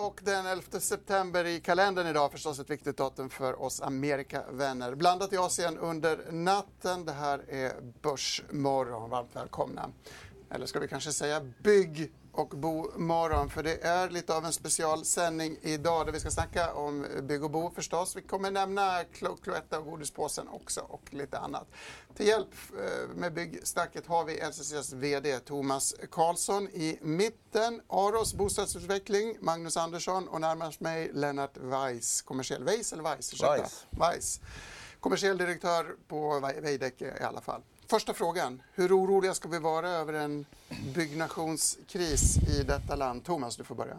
och den 11 september i kalendern idag förstås ett viktigt datum för oss Amerikavänner. Blandat i Asien under natten. Det här är Börsmorgon. Varmt välkomna. Eller ska vi kanske säga bygg och bomorgon för det är lite av en specialsändning idag där vi ska snacka om bygg och bo förstås. Vi kommer nämna Clo Cloetta och godispåsen också och lite annat. Till hjälp eh, med byggsnacket har vi LCCs VD Thomas Karlsson i mitten. Aros bostadsutveckling Magnus Andersson och närmast mig Lennart Weiss, kommersiell Weiss eller Weiss? Weiss. Weiss. Kommersiell direktör på Veidekke i alla fall. Första frågan. Hur oroliga ska vi vara över en byggnationskris i detta land? Thomas, du får börja.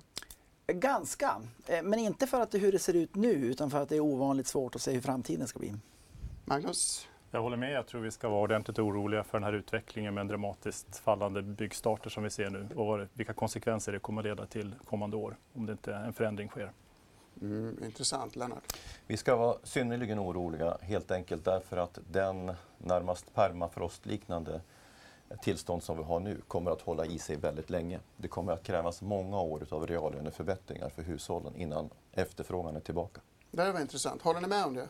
Ganska, eh, men inte för att det hur det ser ut nu utan för att det är ovanligt svårt att se hur framtiden ska bli. Magnus? Jag håller med. Jag tror vi ska vara ordentligt oroliga för den här utvecklingen med en dramatiskt fallande byggstarter som vi ser nu och vilka konsekvenser det kommer att leda till kommande år om det inte en förändring sker. Mm, intressant. Lennart? Vi ska vara synnerligen oroliga helt enkelt därför att den närmast permafrostliknande tillstånd som vi har nu kommer att hålla i sig väldigt länge. Det kommer att krävas många år av reallöneförbättringar för hushållen innan efterfrågan är tillbaka. Det var intressant. Håller ni med om det?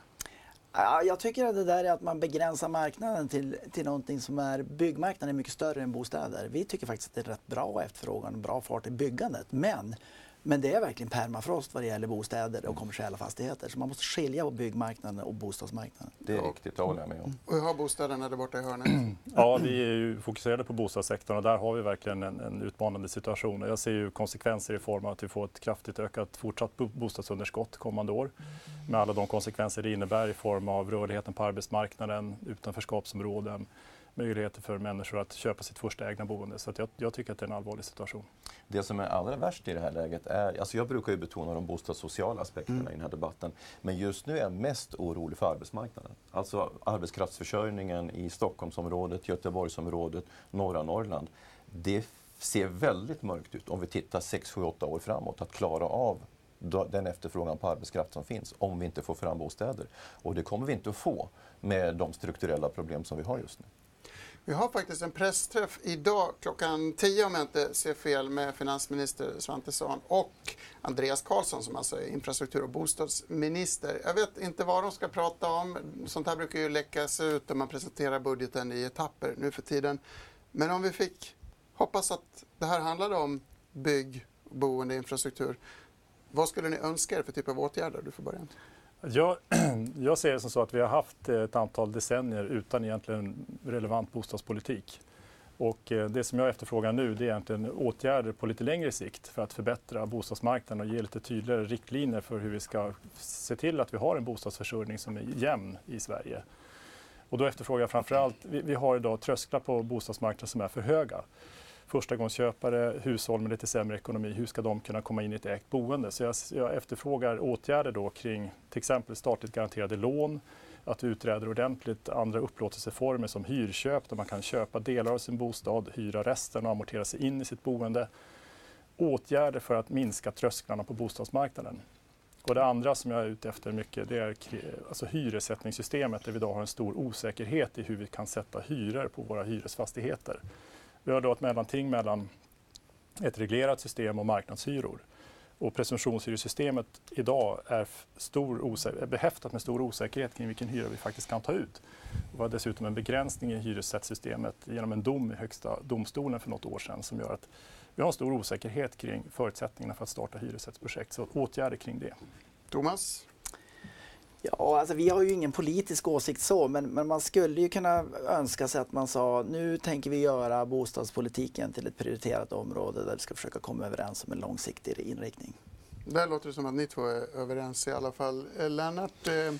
Ja, jag tycker att det där är att man begränsar marknaden till, till någonting som är... Byggmarknaden är mycket större än bostäder. Vi tycker faktiskt att det är rätt bra efterfrågan och bra fart i byggandet. Men men det är verkligen permafrost vad det gäller bostäder och kommersiella fastigheter. Så man måste skilja på byggmarknaden och bostadsmarknaden. Det är riktigt, det håller jag med om. Och hur har bostäderna där borta i hörnet? Ja, vi är ju fokuserade på bostadssektorn och där har vi verkligen en, en utmanande situation. Jag ser ju konsekvenser i form av att vi får ett kraftigt ökat fortsatt bostadsunderskott kommande år. Med alla de konsekvenser det innebär i form av rörligheten på arbetsmarknaden, utanförskapsområden, möjligheter för människor att köpa sitt första egna boende. Så jag, jag, tycker att det är en allvarlig situation. Det som är allra värst i det här läget är, alltså jag brukar ju betona de bostadssociala aspekterna mm. i den här debatten, men just nu är jag mest orolig för arbetsmarknaden. Alltså arbetskraftsförsörjningen i Stockholmsområdet, Göteborgsområdet, norra Norrland. Det ser väldigt mörkt ut om vi tittar 6, 7, 8 år framåt att klara av den efterfrågan på arbetskraft som finns om vi inte får fram bostäder. Och det kommer vi inte att få med de strukturella problem som vi har just nu. Vi har faktiskt en pressträff idag klockan 10 om jag inte ser fel med finansminister Svantesson och Andreas Karlsson som alltså är infrastruktur och bostadsminister. Jag vet inte vad de ska prata om. Sånt här brukar ju läckas ut när man presenterar budgeten i etapper nu för tiden. Men om vi fick hoppas att det här handlade om bygg, boende, infrastruktur. Vad skulle ni önska er för typ av åtgärder? Du får börja. Jag, jag ser det som så att vi har haft eh, ett antal decennier utan egentligen relevant bostadspolitik. Och eh, det som jag efterfrågar nu det är egentligen åtgärder på lite längre sikt för att förbättra bostadsmarknaden och ge lite tydligare riktlinjer för hur vi ska se till att vi har en bostadsförsörjning som är jämn i Sverige. Och då efterfrågar jag framförallt, vi, vi har idag trösklar på bostadsmarknaden som är för höga förstagångsköpare, hushåll med lite sämre ekonomi, hur ska de kunna komma in i ett ägt boende? Så jag, jag efterfrågar åtgärder då kring till exempel statligt garanterade lån, att vi utreder ordentligt andra upplåtelseformer som hyrköp där man kan köpa delar av sin bostad, hyra resten och amortera sig in i sitt boende. Åtgärder för att minska trösklarna på bostadsmarknaden. Och det andra som jag är ute efter mycket det är alltså hyressättningssystemet där vi idag har en stor osäkerhet i hur vi kan sätta hyror på våra hyresfastigheter. Vi har då ett mellanting mellan ett reglerat system och marknadshyror. Och presumtionshyressystemet idag är, stor är behäftat med stor osäkerhet kring vilken hyra vi faktiskt kan ta ut. Vi har dessutom en begränsning i hyressättsystemet genom en dom i Högsta domstolen för något år sedan som gör att vi har en stor osäkerhet kring förutsättningarna för att starta hyressättsprojekt. Så åtgärder kring det. Thomas? Ja, alltså vi har ju ingen politisk åsikt så, men, men man skulle ju kunna önska sig att man sa nu tänker vi göra bostadspolitiken till ett prioriterat område där vi ska försöka komma överens om en långsiktig inriktning. Där låter det som att ni två är överens i alla fall. Eh, Lennart? Eh...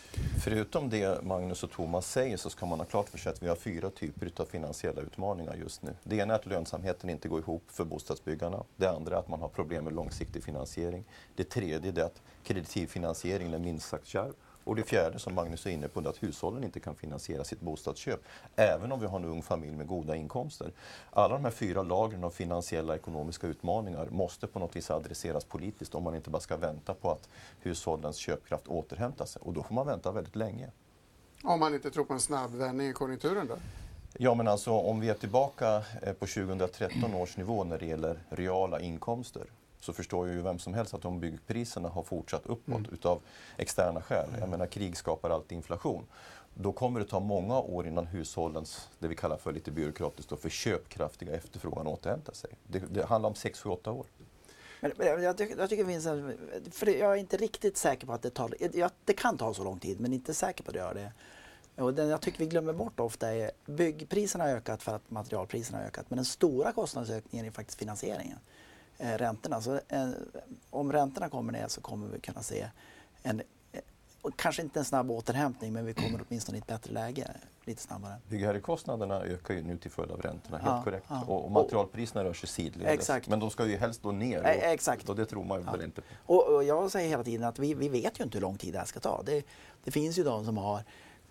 Förutom det Magnus och Thomas säger så ska man ha klart för sig att vi har fyra typer av finansiella utmaningar just nu. Det ena är att lönsamheten inte går ihop för bostadsbyggarna. Det andra är att man har problem med långsiktig finansiering. Det tredje är att kreditivfinansieringen är minst sagt kärv. Och det fjärde som Magnus är inne på är att hushållen inte kan finansiera sitt bostadsköp, även om vi har en ung familj med goda inkomster. Alla de här fyra lagren av finansiella ekonomiska utmaningar måste på något vis adresseras politiskt om man inte bara ska vänta på att hushållens köpkraft återhämtar sig. Och då får man vänta väldigt länge. Om man inte tror på en snabb vändning i konjunkturen då? Ja, men alltså om vi är tillbaka eh, på 2013 års nivå när det gäller reala inkomster så förstår ju vem som helst att om byggpriserna har fortsatt uppåt mm. utav externa skäl, jag menar krig skapar alltid inflation, då kommer det ta många år innan hushållens, det vi kallar för lite byråkratiskt, då, för köpkraftiga efterfrågan återhämtar sig. Det, det handlar om 6-8 år. Men, men jag, tycker, jag tycker det finns en, för jag är inte riktigt säker på att det tar, jag, det kan ta så lång tid men inte säker på att det gör det. Och den jag tycker vi glömmer bort ofta är byggpriserna har ökat för att materialpriserna har ökat men den stora kostnadsökningen är faktiskt finansieringen. Eh, räntorna. Så, eh, om räntorna kommer ner så kommer vi kunna se en, eh, kanske inte en snabb återhämtning, men vi kommer åtminstone i ett bättre läge lite snabbare. Byggherrekostnaderna ökar ju nu till följd av räntorna, helt ja, korrekt. Ja. Och, materialpriserna rör sig sidledes. Men de ska ju helst då ner. Och, exakt. Och det tror man ja. väl inte på. Och, och, jag säger hela tiden att vi, vi vet ju inte hur lång tid det här ska ta. Det, det finns ju de som har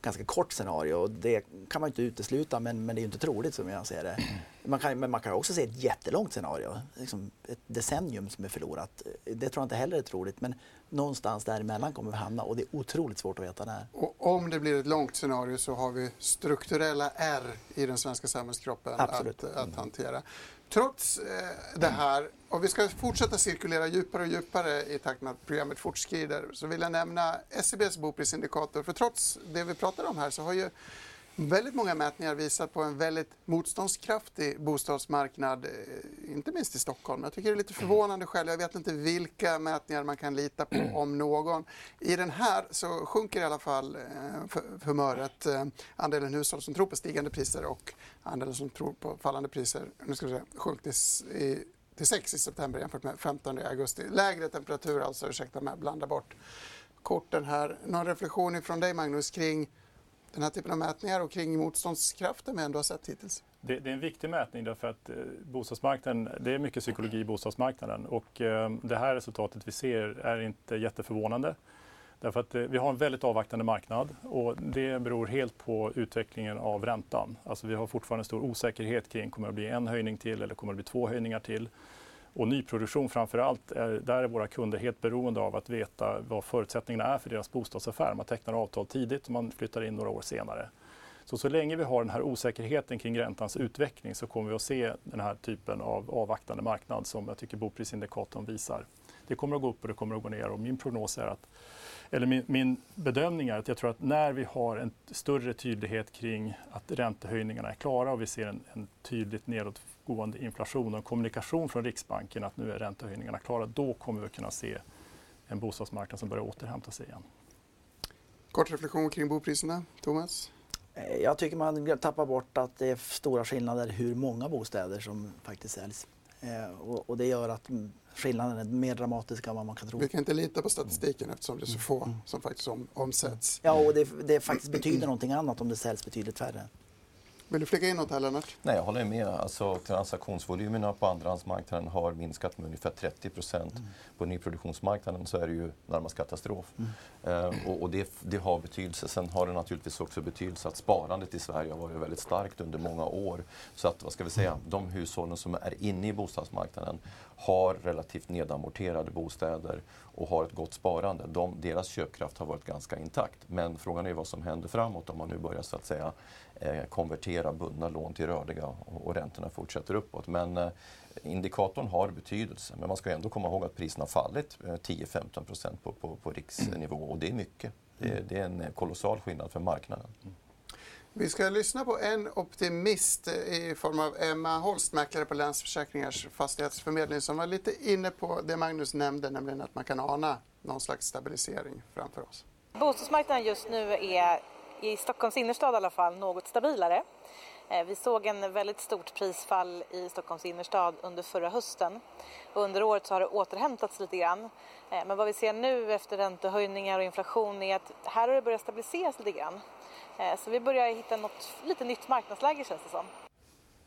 ganska kort scenario och det kan man inte utesluta men, men det är inte troligt som jag ser det. Man kan, men man kan också se ett jättelångt scenario, liksom ett decennium som är förlorat. Det tror jag inte heller är troligt men någonstans däremellan kommer vi hamna och det är otroligt svårt att veta när. Och om det blir ett långt scenario så har vi strukturella R i den svenska samhällskroppen att, att hantera. Trots eh, det här, och vi ska fortsätta cirkulera djupare och djupare i takt med att programmet fortskrider, så vill jag nämna SCBs e boprisindikator. För trots det vi pratar om här så har ju Väldigt många mätningar visar på en väldigt motståndskraftig bostadsmarknad, eh, inte minst i Stockholm. Jag tycker det är lite förvånande själv. Jag vet inte vilka mätningar man kan lita på, om någon. I den här så sjunker i alla fall eh, humöret. Eh, andelen hushåll som tror på stigande priser och andelen som tror på fallande priser nu ska vi se, sjönk till, till 6 i september jämfört med 15 i augusti. Lägre temperatur alltså, ursäkta mig, blanda bort korten här. Någon reflektion från dig Magnus kring den här typen av mätningar och kring motståndskraften vi ändå har sett hittills? Det, det, är en viktig mätning därför att eh, bostadsmarknaden, det är mycket psykologi i bostadsmarknaden och eh, det här resultatet vi ser är inte jätteförvånande. Därför att eh, vi har en väldigt avvaktande marknad och det beror helt på utvecklingen av räntan. Alltså vi har fortfarande stor osäkerhet kring kommer det bli en höjning till eller kommer det bli två höjningar till. Och nyproduktion framför allt, är, där är våra kunder helt beroende av att veta vad förutsättningarna är för deras bostadsaffär. Man tecknar avtal tidigt och man flyttar in några år senare. Så så länge vi har den här osäkerheten kring räntans utveckling så kommer vi att se den här typen av avvaktande marknad som jag tycker boprisindikatorn visar. Det kommer att gå upp och det kommer att gå ner och min prognos är att eller min, min, bedömning är att jag tror att när vi har en större tydlighet kring att räntehöjningarna är klara och vi ser en, en tydligt nedåtgående inflation och kommunikation från Riksbanken att nu är räntehöjningarna klara, då kommer vi att kunna se en bostadsmarknad som börjar återhämta sig igen. Kort reflektion kring bopriserna, Thomas? Eh, jag tycker man tappar bort att det är stora skillnader hur många bostäder som faktiskt säljs. Eh, och, det gör att skillnaden är mer dramatisk än vad man kan tro. Vi kan inte lita på statistiken eftersom det är så få mm. som faktiskt om, omsätts. Ja, och det, det faktiskt betyder någonting annat om det säljs betydligt färre. Vill du flika in något här Lennart? Nej, jag håller med. Alltså, transaktionsvolymerna på andrahandsmarknaden har minskat med ungefär 30 procent. Mm. På nyproduktionsmarknaden så är det ju närmast katastrof. Mm. Eh, och, och det, det, har betydelse. Sen har det naturligtvis också betydelse att sparandet i Sverige har varit väldigt starkt under många år. Så att, vad ska vi säga, de hushållen som är inne i bostadsmarknaden har relativt nedamorterade bostäder och har ett gott sparande. De, deras köpkraft har varit ganska intakt. Men frågan är vad som händer framåt om man nu börjar så att säga eh, konvertera bundna lån till rörliga och, och räntorna fortsätter uppåt. Men eh, indikatorn har betydelse. Men man ska ändå komma ihåg att priserna har fallit eh, 10-15 procent på, på, på riksnivå och det är mycket. Det, det är en kolossal skillnad för marknaden. Vi ska lyssna på en optimist i form av Emma Holst, mäklare på Länsförsäkringars fastighetsförmedling, som var lite inne på det Magnus nämnde, nämligen att man kan ana någon slags stabilisering framför oss. Bostadsmarknaden just nu är, i Stockholms innerstad i alla fall, något stabilare. Eh, vi såg en väldigt stort prisfall i Stockholms innerstad under förra hösten. Under året så har det återhämtats lite grann. Eh, men vad vi ser nu efter räntehöjningar och inflation är att här har det börjat stabiliseras lite grann. Eh, så vi börjar hitta något lite nytt marknadsläge känns det som.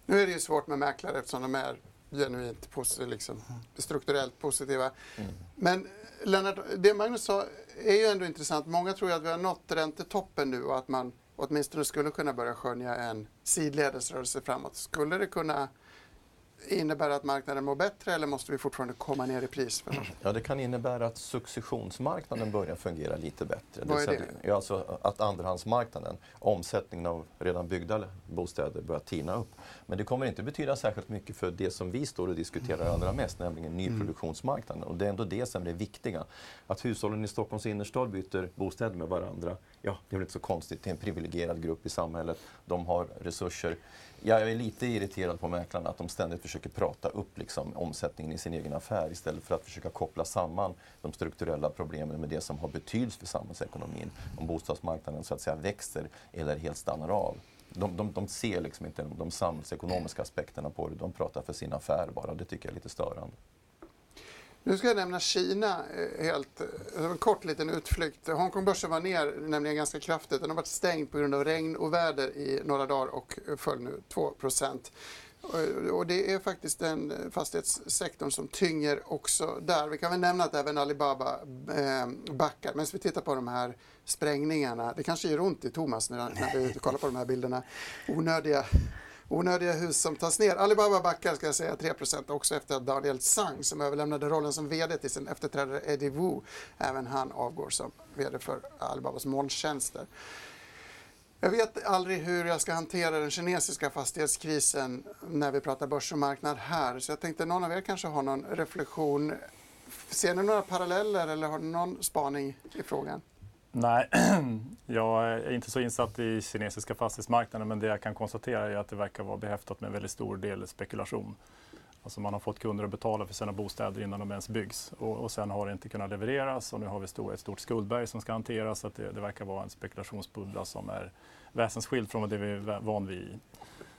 Nu är det ju svårt med mäklare eftersom de är genuint positiva, liksom, strukturellt positiva. Mm. Men Lennart, det Magnus sa är ju ändå intressant. Många tror ju att vi har nått räntetoppen nu och att man åtminstone skulle kunna börja skönja en sidledesrörelse framåt. Skulle det kunna innebära att marknaden mår bättre eller måste vi fortfarande komma ner i pris? Ja, det kan innebära att successionsmarknaden börjar fungera lite bättre. Vad är det? Ja, alltså att andrahandsmarknaden, omsättningen av redan byggda bostäder börjar tina upp. Men det kommer inte betyda särskilt mycket för det som vi står och diskuterar allra mest, nämligen nyproduktionsmarknaden. Och det är ändå det som är det viktiga. Att hushållen i Stockholms innerstad byter bostäder med varandra, ja, det är väl inte så konstigt. Det är en privilegierad grupp i samhället. De har resurser jag är lite irriterad på mäklarna att de ständigt försöker prata upp liksom, omsättningen i sin egen affär istället för att försöka koppla samman de strukturella problemen med det som har betydelse för samhällsekonomin. Om bostadsmarknaden så att säga växer eller helt stannar av. De, de, de ser liksom inte de samhällsekonomiska aspekterna på det, de pratar för sin affär bara. Det tycker jag är lite störande. Nu ska jag nämna Kina eh, helt, eh, en kort liten utflykt. Hongkongbörsen var ner nämligen ganska kraftigt. Den har varit stängd på grund av regn och väder i några dagar och föll nu 2% och det är faktiskt den fastighetssektorn som tynger också där. Vi kan väl nämna att även Alibaba eh, backar. Men vi tittar på de här sprängningarna. Det kanske gör ont i Thomas när, när vi kollar på de här bilderna. Onödiga onödiga hus som tas ner. Alibaba backar ska jag säga 3% också efter att Daniel Zhang som överlämnade rollen som VD till sin efterträdare Eddie Wu, även han avgår som VD för Alibabas molntjänster. Jag vet aldrig hur jag ska hantera den kinesiska fastighetskrisen när vi pratar börs och marknad här. Så jag tänkte någon av er kanske har någon reflektion. Ser ni några paralleller eller har ni någon spaning i frågan? Nej, jag är inte så insatt i kinesiska fastighetsmarknaden men det jag kan konstatera är att det verkar vara behäftat med en väldigt stor del spekulation. Alltså man har fått kunder att betala för sina bostäder innan de ens byggs och, och sen har det inte kunnat levereras och nu har vi stor, ett stort skuldberg som ska hanteras. Så det, det verkar vara en spekulationsbubbla som är väsensskild från det vi är van vid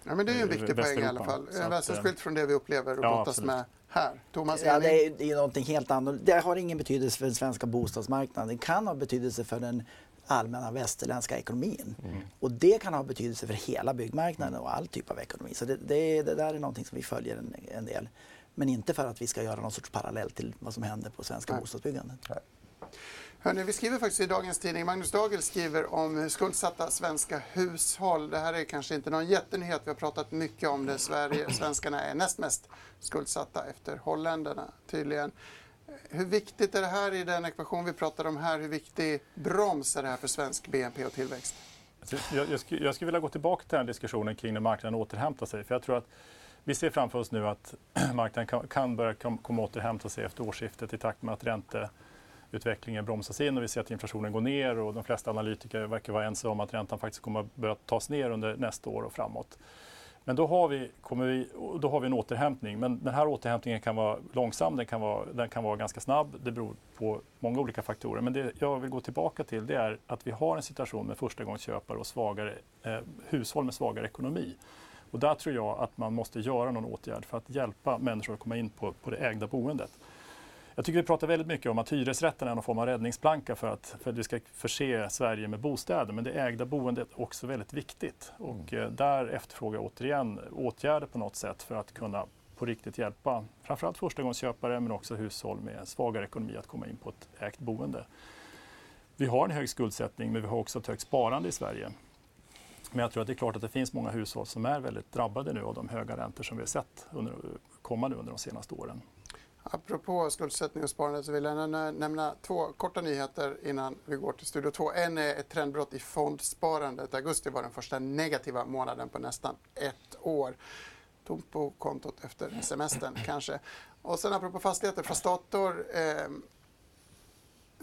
Ja, men det är ju en viktig poäng i alla fall. Väsensskilt från det vi upplever och ja, brottas med här. Thomas ja, det är, det är någonting helt annat. Det har ingen betydelse för den svenska bostadsmarknaden. Det kan ha betydelse för den allmänna västerländska ekonomin. Mm. Och det kan ha betydelse för hela byggmarknaden och all typ av ekonomi. Så det, det, det där är någonting som vi följer en, en, del. Men inte för att vi ska göra någon sorts parallell till vad som händer på svenska Nej. bostadsbyggandet. Nej. Hörrni, vi skriver faktiskt i dagens tidning, Magnus Dagel skriver om skuldsatta svenska hushåll. Det här är kanske inte någon jättenyhet, vi har pratat mycket om det. Sverige, svenskarna är näst mest skuldsatta efter holländarna tydligen. Hur viktigt är det här i den ekvation vi pratar om här? Hur viktig broms är det här för svensk BNP och tillväxt? Jag, jag, skulle, jag skulle vilja gå tillbaka till den diskussionen kring när marknaden återhämtar sig. För jag tror att vi ser framför oss nu att marknaden kan, kan börja komma kom återhämta sig efter årsskiftet i takt med att ränte utvecklingen bromsas in och vi ser att inflationen går ner och de flesta analytiker verkar vara ense om att räntan faktiskt kommer att börja tas ner under nästa år och framåt. Men då har vi, kommer vi, då har vi en återhämtning. Men den här återhämtningen kan vara långsam, den kan vara, den kan vara ganska snabb. Det beror på många olika faktorer. Men det jag vill gå tillbaka till det är att vi har en situation med förstagångsköpare och svagare, eh, hushåll med svagare ekonomi. Och där tror jag att man måste göra någon åtgärd för att hjälpa människor att komma in på, på det ägda boendet. Jag tycker vi pratar väldigt mycket om att hyresrätten är någon form av räddningsplanka för att, för att vi ska förse Sverige med bostäder. Men det ägda boendet är också väldigt viktigt. Och mm. Eh, där efterfrågar jag återigen åtgärder på något sätt för att kunna på riktigt hjälpa framförallt förstagångsköpare men också hushåll med svagare ekonomi att komma in på ett ägt boende. Vi har en hög skuldsättning men vi har också ett högt sparande i Sverige. Men jag tror att det är klart att det finns många hushåll som är väldigt drabbade nu av de höga räntor som vi har sett under, kommande under de senaste åren. Apropå skuldsättning och sparande så vill jag nämna två korta nyheter innan vi går till Studio 2. En är ett trendbrott i fondsparandet. Augusti var den första negativa månaden på nästan ett år. Tomt på kontot efter semestern kanske. Och sen apropå fastigheter, Fastator eh,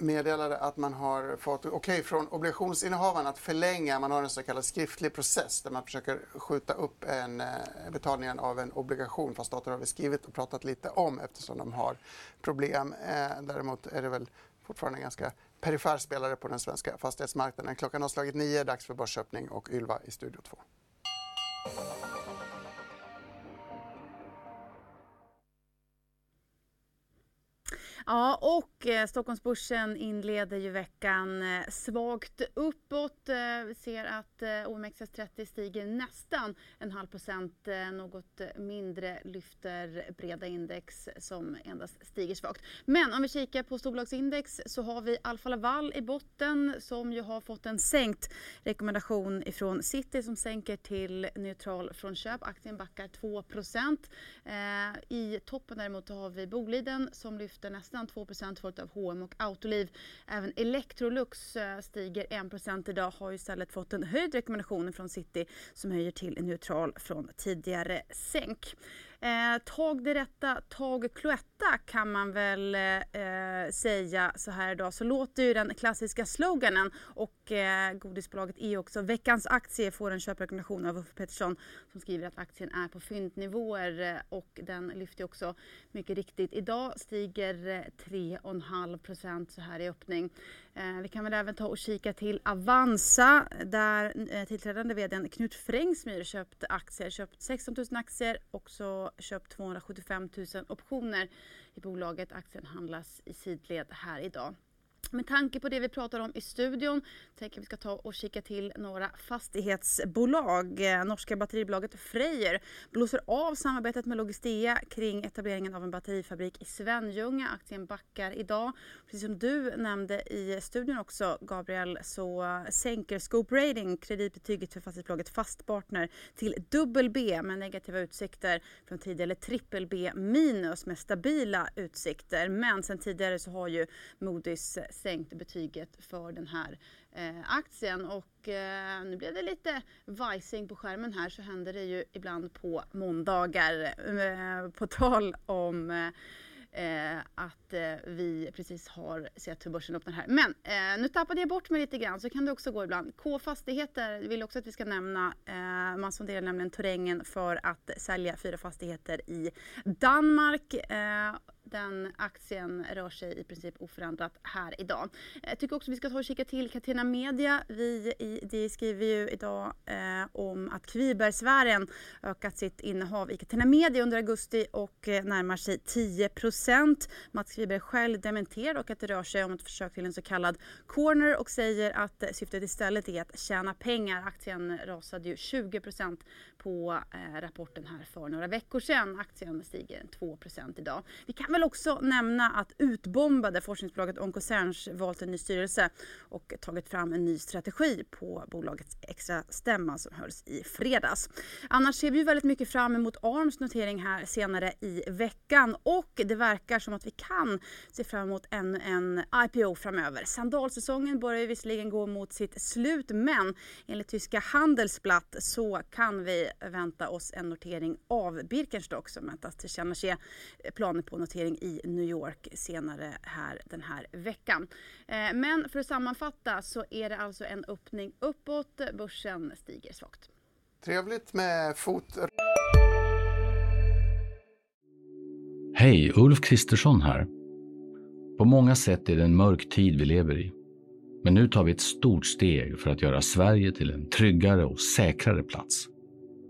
meddelade att man har fått okej okay från obligationsinnehavaren att förlänga, man har en så kallad skriftlig process där man försöker skjuta upp en, eh, betalningen av en obligation. Fast staten har vi skrivit och pratat lite om eftersom de har problem. Eh, däremot är det väl fortfarande en ganska perifer spelare på den svenska fastighetsmarknaden. Klockan har slagit nio, dags för börsöppning och Ylva i Studio 2. Ja, och eh, Stockholmsbörsen inleder ju veckan eh, svagt uppåt. Eh, vi ser att eh, OMXS30 stiger nästan en halv procent. Eh, något mindre lyfter breda index som endast stiger svagt. Men om vi kikar på storbolagsindex så har vi Alfa Laval i botten som ju har fått en sänkt rekommendation ifrån City som sänker till neutral från köp. Aktien backar 2 eh, I toppen däremot har vi Boliden som lyfter nästan 2 följt av H&M och Autoliv. Även Electrolux eh, stiger 1% idag, har istället fått en höjd rekommendation från City som höjer till neutral från tidigare sänk. Eh, tag det rätta, tag Cloetta kan man väl eh, säga så här idag. Så låter ju den klassiska sloganen och eh, godisbolaget är också veckans aktie får en köprekommendation av Uffe Pettersson som skriver att aktien är på fyndnivåer eh, och den lyfter också mycket riktigt. Idag stiger eh, 3,5 procent så här i öppning. Eh, vi kan väl även ta och kika till Avanza där eh, tillträdande vd Knut Frängsmyr köpt aktier, köpt 16 000 aktier och så köpt 275 000 optioner i bolaget. Aktien handlas i sidled här idag. Med tanke på det vi pratar om i studion tänker vi ska ta och kika till några fastighetsbolag. Norska batteribolaget Freyr blåser av samarbetet med Logistea kring etableringen av en batterifabrik i Svenljunga. Aktien backar idag. Precis som du nämnde i studion också Gabriel så sänker Scope Rating kreditbetyget för fastighetsbolaget Fastpartner till dubbel B med negativa utsikter från tidigare trippel B minus med stabila utsikter. Men sen tidigare så har ju Moody's sänkt betyget för den här eh, aktien. Och eh, nu blev det lite vajsing på skärmen här så händer det ju ibland på måndagar. Eh, på tal om eh, att eh, vi precis har sett hur börsen öppnar här. Men eh, nu tappade jag bort mig lite grann så kan det också gå ibland. K Fastigheter vill också att vi ska nämna. Eh, man sonderar nämligen terrängen för att sälja fyra fastigheter i Danmark. Eh, den aktien rör sig i princip oförändrat här idag. Jag tycker också vi ska ta och kika till Catena Media. Vi i DI skriver ju idag eh, om att Kvibergsfären ökat sitt innehav i Catena Media under augusti och eh, närmar sig 10% Mats Kviberg själv dementerar och att det rör sig om ett försök till en så kallad corner och säger att eh, syftet istället är att tjäna pengar. Aktien rasade ju 20 på eh, rapporten här för några veckor sedan. Aktien stiger 2% idag. Vi kan väl också nämna att utbombade forskningsbolaget Oncocerns valt en ny styrelse och tagit fram en ny strategi på bolagets extra stämma som hölls i fredags. Annars ser vi väldigt mycket fram emot ARMs notering här senare i veckan och det verkar som att vi kan se fram emot ännu en IPO framöver. Sandalsäsongen börjar visserligen gå mot sitt slut men enligt tyska Handelsblatt så kan vi vänta oss en notering av Birkenstock som väntas tillkännage planer på notering i New York senare här den här veckan. Eh, men för att sammanfatta så är det alltså en öppning uppåt. Börsen stiger svagt. Trevligt med fot... Hej, Ulf Kristersson här. På många sätt är det en mörk tid vi lever i. Men nu tar vi ett stort steg för att göra Sverige till en tryggare och säkrare plats.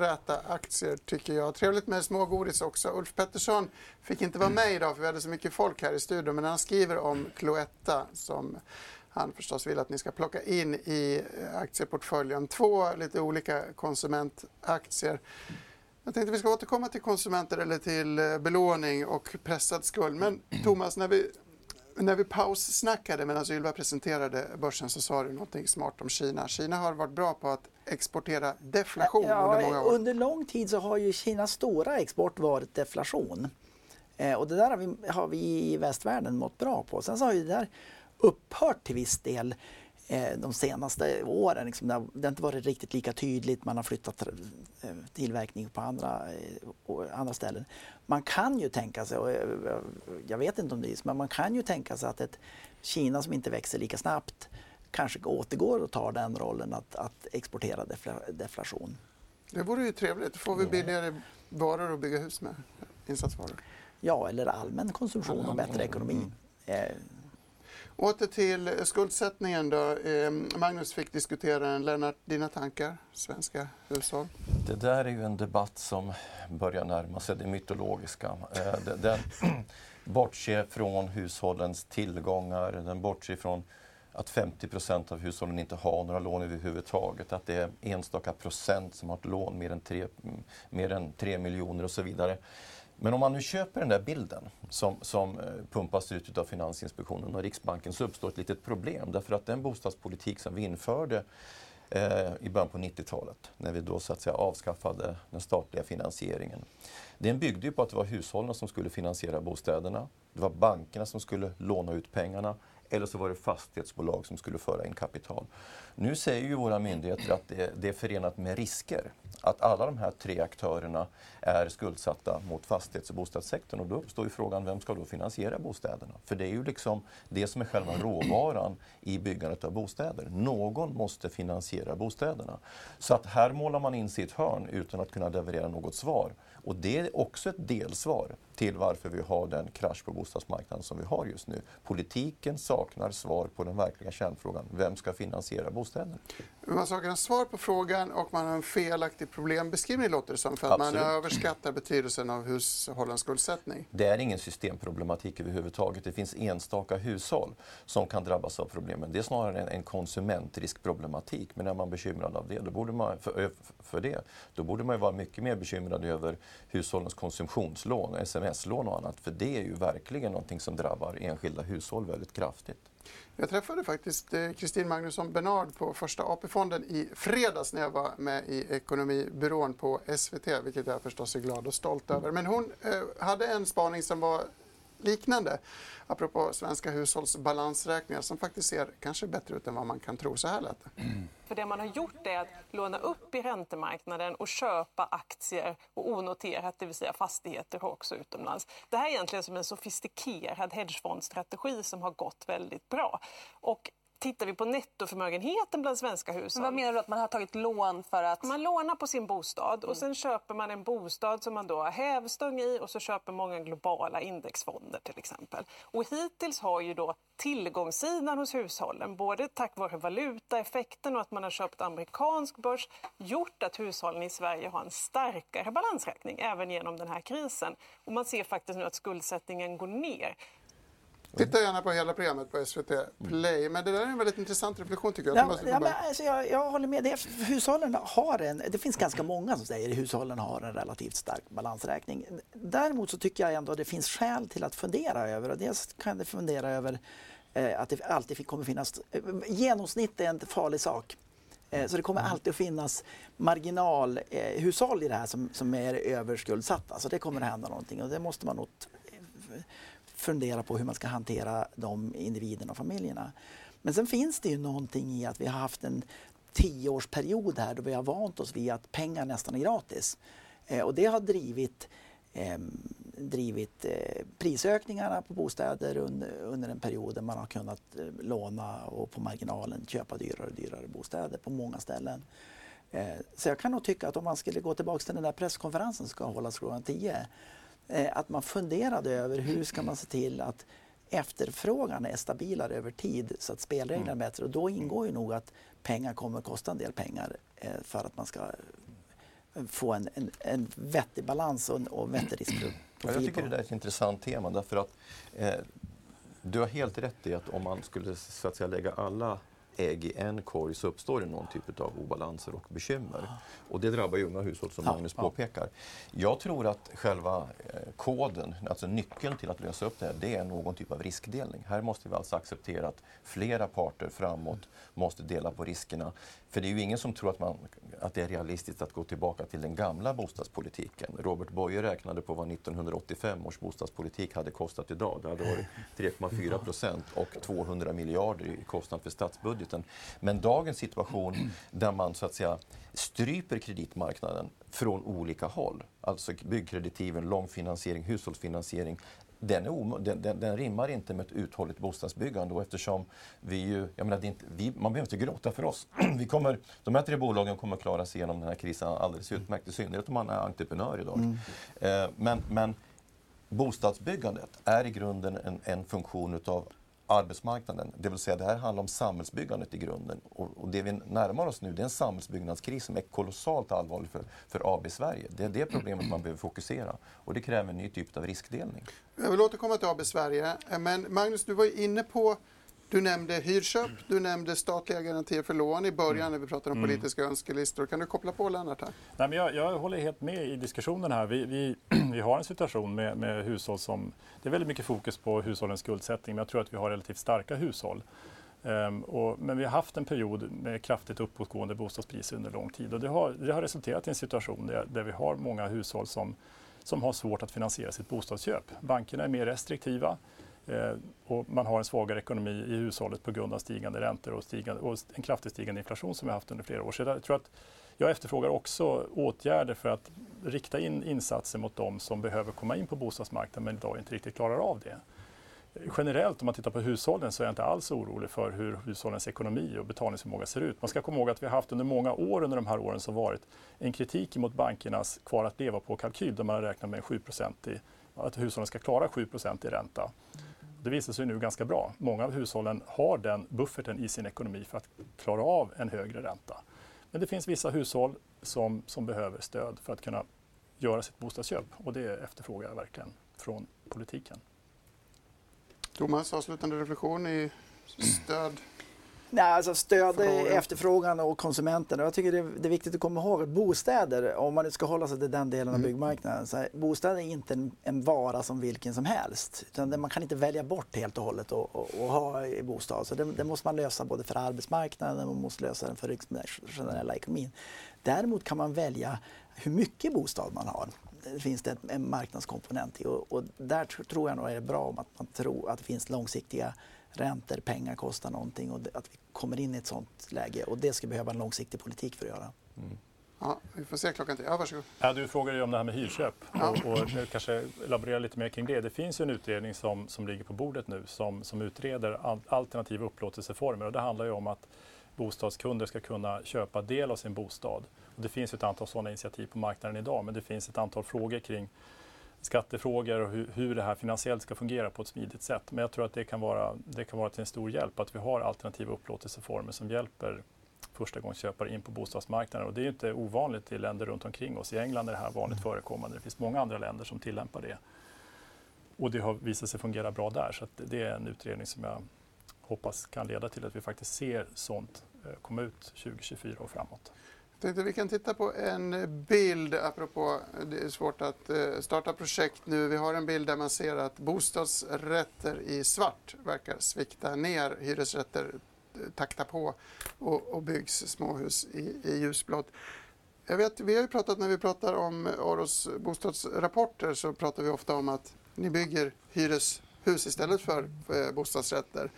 Räta aktier tycker jag. Trevligt med smågodis också. Ulf Pettersson fick inte vara med idag för vi hade så mycket folk här i studion men han skriver om Cloetta som han förstås vill att ni ska plocka in i aktieportföljen. Två lite olika konsumentaktier. Jag tänkte vi ska återkomma till konsumenter eller till eh, belåning och pressad skuld. Men Thomas, när vi när vi paussnackade medan Ylva presenterade börsen så sa du någonting smart om Kina. Kina har varit bra på att exportera deflation ja, under många år. Under lång tid så har ju Kinas stora export varit deflation. Eh, och det där har vi, har vi, i västvärlden mått bra på. Sen så har ju det där upphört till viss del. eh, de senaste åren. Liksom, det, har, det har inte varit riktigt lika tydligt. Man har flyttat eh, tillverkning på andra, andra ställen. Man kan ju tänka sig, och jag vet inte om det är men man kan ju tänka sig att ett Kina som inte växer lika snabbt kanske återgår och tar den rollen att, att exportera deflation. Det vore ju trevligt. Då får vi billigare varor att bygga hus med, insatsvaror. Ja, eller allmän konsumtion och bättre ekonomi. Mm. Eh. Åter till skuldsättningen då. Eh, Magnus fick diskutera den. Lennart, dina tankar? Svenska hushåll? Det där är ju en debatt som börjar närma sig det mytologiska. Eh, den bortser från hushållens tillgångar, den bortser från att 50 procent av hushållen inte har några lån överhuvudtaget, att det är enstaka procent som har ett lån mer än 3, mer än 3 miljoner och så vidare. Men om man nu köper den där bilden som, som eh, pumpas ut av Finansinspektionen och Riksbanken så uppstår ett litet problem därför att den bostadspolitik som vi införde eh, i början på 90-talet när vi då så att säga avskaffade den statliga finansieringen. Den byggde ju på att det var hushållen som skulle finansiera bostäderna. Det var bankerna som skulle låna ut pengarna eller så var det fastighetsbolag som skulle föra in kapital. Nu säger ju våra myndigheter att det, det är förenat med risker att alla de här tre aktörerna är skuldsatta mot fastighets och bostadssektorn. Och då uppstår ju frågan, vem ska då finansiera bostäderna? För det är ju liksom det som är själva råvaran i byggandet av bostäder. Någon måste finansiera bostäderna. Så att här målar man in sitt hörn utan att kunna leverera något svar. Och det är också ett delsvar till varför vi har den krasch på bostadsmarknaden som vi har just nu. Politiken saknar svar på den verkliga kärnfrågan. Vem ska finansiera bostäderna? Man saknar svar på frågan och man har en felaktig problembeskrivning låter det som för att Absolut. man överskattar betydelsen av hushållens skuldsättning. Det är ingen systemproblematik överhuvudtaget. Det finns enstaka hushåll som kan drabbas av problemen. Det är snarare en, en konsumentriskproblematik. Men är man bekymrad av det, då borde man, för, för det, då borde man vara mycket mer bekymrad över hushållens konsumtionslån, sms-lån och annat. För det är ju verkligen någonting som drabbar enskilda hushåll väldigt kraftigt. Jag träffade faktiskt eh, Kristin Magnusson Bernard på Första AP-fonden i fredags när jag var med i Ekonomibyrån på SVT, vilket jag förstås är glad och stolt över. Men hon eh, hade en spaning som var liknande. Apropå svenska hushålls balansräkningar som faktiskt ser kanske bättre ut än vad man kan tro. Så här lät det. För det man har gjort är att låna upp i räntemarknaden och köpa aktier och onoterat, det vill säga fastigheter också utomlands. Det här är egentligen som en sofistikerad hedgefondstrategi som har gått väldigt bra. Och Tittar vi på nettoförmögenheten bland svenska hushåll. Men vad menar du att man har tagit lån för att? Man lånar på sin bostad och sen köper man en bostad som man då har hävstång i och så köper många globala indexfonder till exempel. Och hittills har ju då tillgångssidan hos hushållen, både tack vare valutaeffekten och att man har köpt amerikansk börs, gjort att hushållen i Sverige har en starkare balansräkning även genom den här krisen. Och man ser faktiskt nu att skuldsättningen går ner. Titta gärna på hela programmet på SVT Play. Men det där är en väldigt intressant reflektion tycker jag. Ja, ja, men, alltså, jag, jag håller med. Det, hushållen har en, det finns ganska många som säger att hushållen har en relativt stark balansräkning. Däremot så tycker jag ändå att det finns skäl till att fundera över. Och dels kan det fundera över eh, att det alltid kommer finnas... Eh, genomsnitt är en farlig sak. Eh, så det kommer alltid att finnas marginalhushåll i det här som, som är överskuldsatta. Så det kommer att hända någonting och det måste man nog fundera på hur man ska hantera de individerna och familjerna. Men sen finns det ju någonting i att vi har haft en tioårsperiod här då vi har vant oss vid att pengar nästan är gratis. Eh, och det har drivit, eh, drivit eh, prisökningarna på bostäder under, under en period där man har kunnat eh, låna och på marginalen köpa dyrare och dyrare bostäder på många ställen. Eh, så jag kan nog tycka att om man skulle gå tillbaka till den där presskonferensen som ska hållas klockan 10 att man funderade över hur ska man se till att efterfrågan är stabilare över tid så att spelreglerna är mm. bättre. Och då ingår ju nog att pengar kommer att kosta en del pengar eh, för att man ska eh, få en, en, en vettig balans och en och vettig riskprofil. Jag tycker det där är ett intressant tema därför att eh, du har helt rätt i att om man skulle så att säga, lägga alla ägg i en korg så uppstår det någon typ av obalanser och bekymmer. Och det drabbar ju unga hushåll som Magnus påpekar. Jag tror att själva eh, koden, alltså nyckeln till att lösa upp det här, det är någon typ av riskdelning. Här måste vi alltså acceptera att flera parter framåt måste dela på riskerna. För det är ju ingen som tror att, man, att det är realistiskt att gå tillbaka till den gamla bostadspolitiken. Robert Boye räknade på vad 1985 års bostadspolitik hade kostat idag. Det hade varit 3,4 procent och 200 miljarder i kostnad för statsbudgeten budgeten. Men dagens situation där man så att säga stryper kreditmarknaden från olika håll, alltså byggkreditiven, långfinansiering, hushållsfinansiering, den, är den, den, den, rimmar inte med ett uthålligt bostadsbyggande och eftersom vi ju, jag menar, inte, vi, man behöver inte gråta för oss. Vi kommer, de här tre bolagen kommer att klara sig igenom den här krisen alldeles utmärkt, i synnerhet om man är entreprenör idag. Mm. Eh, men, men bostadsbyggandet är i grunden en, en funktion utav arbetsmarknaden. Det vill säga det här handlar om samhällsbyggandet i grunden. Och, och det vi närmar oss nu det är en samhällsbyggnadskris som är kolossalt allvarlig för, för AB Sverige. Det är det problemet man behöver fokusera och det kräver en ny typ av riskdelning. Jag vill återkomma till AB Sverige. Eh, men Magnus, du var inne på du nämnde hyrköp, du nämnde statliga garantier för lån i början mm. när vi pratade om mm. politiska önskelistor. Kan du koppla på Lennart här? Nej, men jag, jag håller helt med i diskussionen här. Vi, vi, vi har en situation med, med, hushåll som... Det är väldigt mycket fokus på hushållens skuldsättning men jag tror att vi har relativt starka hushåll. Um, och, men vi har haft en period med kraftigt uppåtgående bostadspriser under lång tid och det har, det har resulterat i en situation där, där vi har många hushåll som, som har svårt att finansiera sitt bostadsköp. Bankerna är mer restriktiva. Eh, och man har en svagare ekonomi i hushållet på grund av stigande räntor och, stigande, och en kraftigt stigande inflation som vi har haft under flera år. Så jag tror att jag efterfrågar också åtgärder för att rikta in insatser mot de som behöver komma in på bostadsmarknaden men idag inte riktigt klarar av det. Generellt om man tittar på hushållen så är jag inte alls orolig för hur hushållens ekonomi och betalningsförmåga ser ut. Man ska komma ihåg att vi har haft under många år under de här åren som varit en kritik mot bankernas kvar att leva på-kalkyl där man har räknat med 7 i, att hushållen ska klara 7% i ränta. Det visar sig nu ganska bra. Många av hushållen har den bufferten i sin ekonomi för att klara av en högre ränta. Men det finns vissa hushåll som, som behöver stöd för att kunna göra sitt bostadsköp och det efterfrågar jag verkligen från politiken. Thomas, avslutande reflektion i stöd Nej, alltså stöd Frågan. efterfrågan och konsumenten. Jag tycker det är, det är, viktigt att komma ihåg att bostäder, om man ska hålla sig till den delen av mm. byggmarknaden, så här, bostäder är inte en, en, vara som vilken som helst. Utan man kan inte välja bort helt och hållet och, och, och ha i bostad. Så det, det, måste man lösa både för arbetsmarknaden och man måste lösa den för den generella ekonomin. Däremot kan man välja hur mycket bostad man har. Det finns det en marknadskomponent i och, och där tror jag nog är det bra om att man tror att det finns långsiktiga räntor, pengar kostar någonting och att vi kommer in i ett sånt läge. Och det ska behöva en långsiktig politik för att göra. Mm. Ja, vi får se klockan till. Ja, varsågod. Ja, du frågade ju om det här med hyrköp ja. och, och nu kanske elaborera lite mer kring det. Det finns ju en utredning som, som ligger på bordet nu som, som utreder alternativa upplåtelseformer och det handlar ju om att bostadskunder ska kunna köpa del av sin bostad. Och det finns ett antal sådana initiativ på marknaden idag men det finns ett antal frågor kring skattefrågor och hur, hur, det här finansiellt ska fungera på ett smidigt sätt. Men jag tror att det kan vara, det kan vara till en stor hjälp att vi har alternativa upplåtelseformer som hjälper förstagångsköpare in på bostadsmarknaden. Och det är inte ovanligt i länder runt omkring oss. I England är det här vanligt förekommande. Det finns många andra länder som tillämpar det. Och det har visat sig fungera bra där. Så det är en utredning som jag hoppas kan leda till att vi faktiskt ser sånt eh, komma ut 2024 och framåt tänkte vi kan titta på en bild, apropå det är svårt att eh, starta projekt nu. Vi har en bild där man ser att bostadsrätter i svart verkar svikta ner, hyresrätter eh, taktar takta på och, och byggs småhus i, i ljusblått. Jag vet, vi har ju pratat när vi pratar om Aros bostadsrapporter så pratar vi ofta om att ni bygger hyreshus istället för, för bostadsrätter.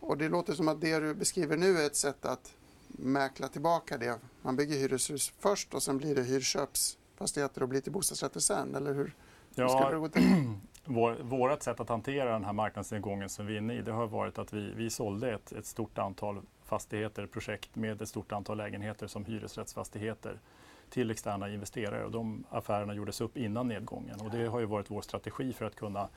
Och det låter som att det du beskriver nu är ett sätt att mäkla tillbaka det. Man bygger hyreshus först och sen blir det hyrköpsfastigheter och blir till bostadsrätter sen, eller hur? Ja, ska det gå till? Vår, vårt sätt att hantera den här marknadsnedgången som vi är inne i, det har varit att vi, vi sålde ett, ett stort antal fastigheter, projekt med ett stort antal lägenheter som hyresrättsfastigheter till externa investerare och de affärerna gjordes upp innan nedgången och det har ju varit vår strategi för att kunna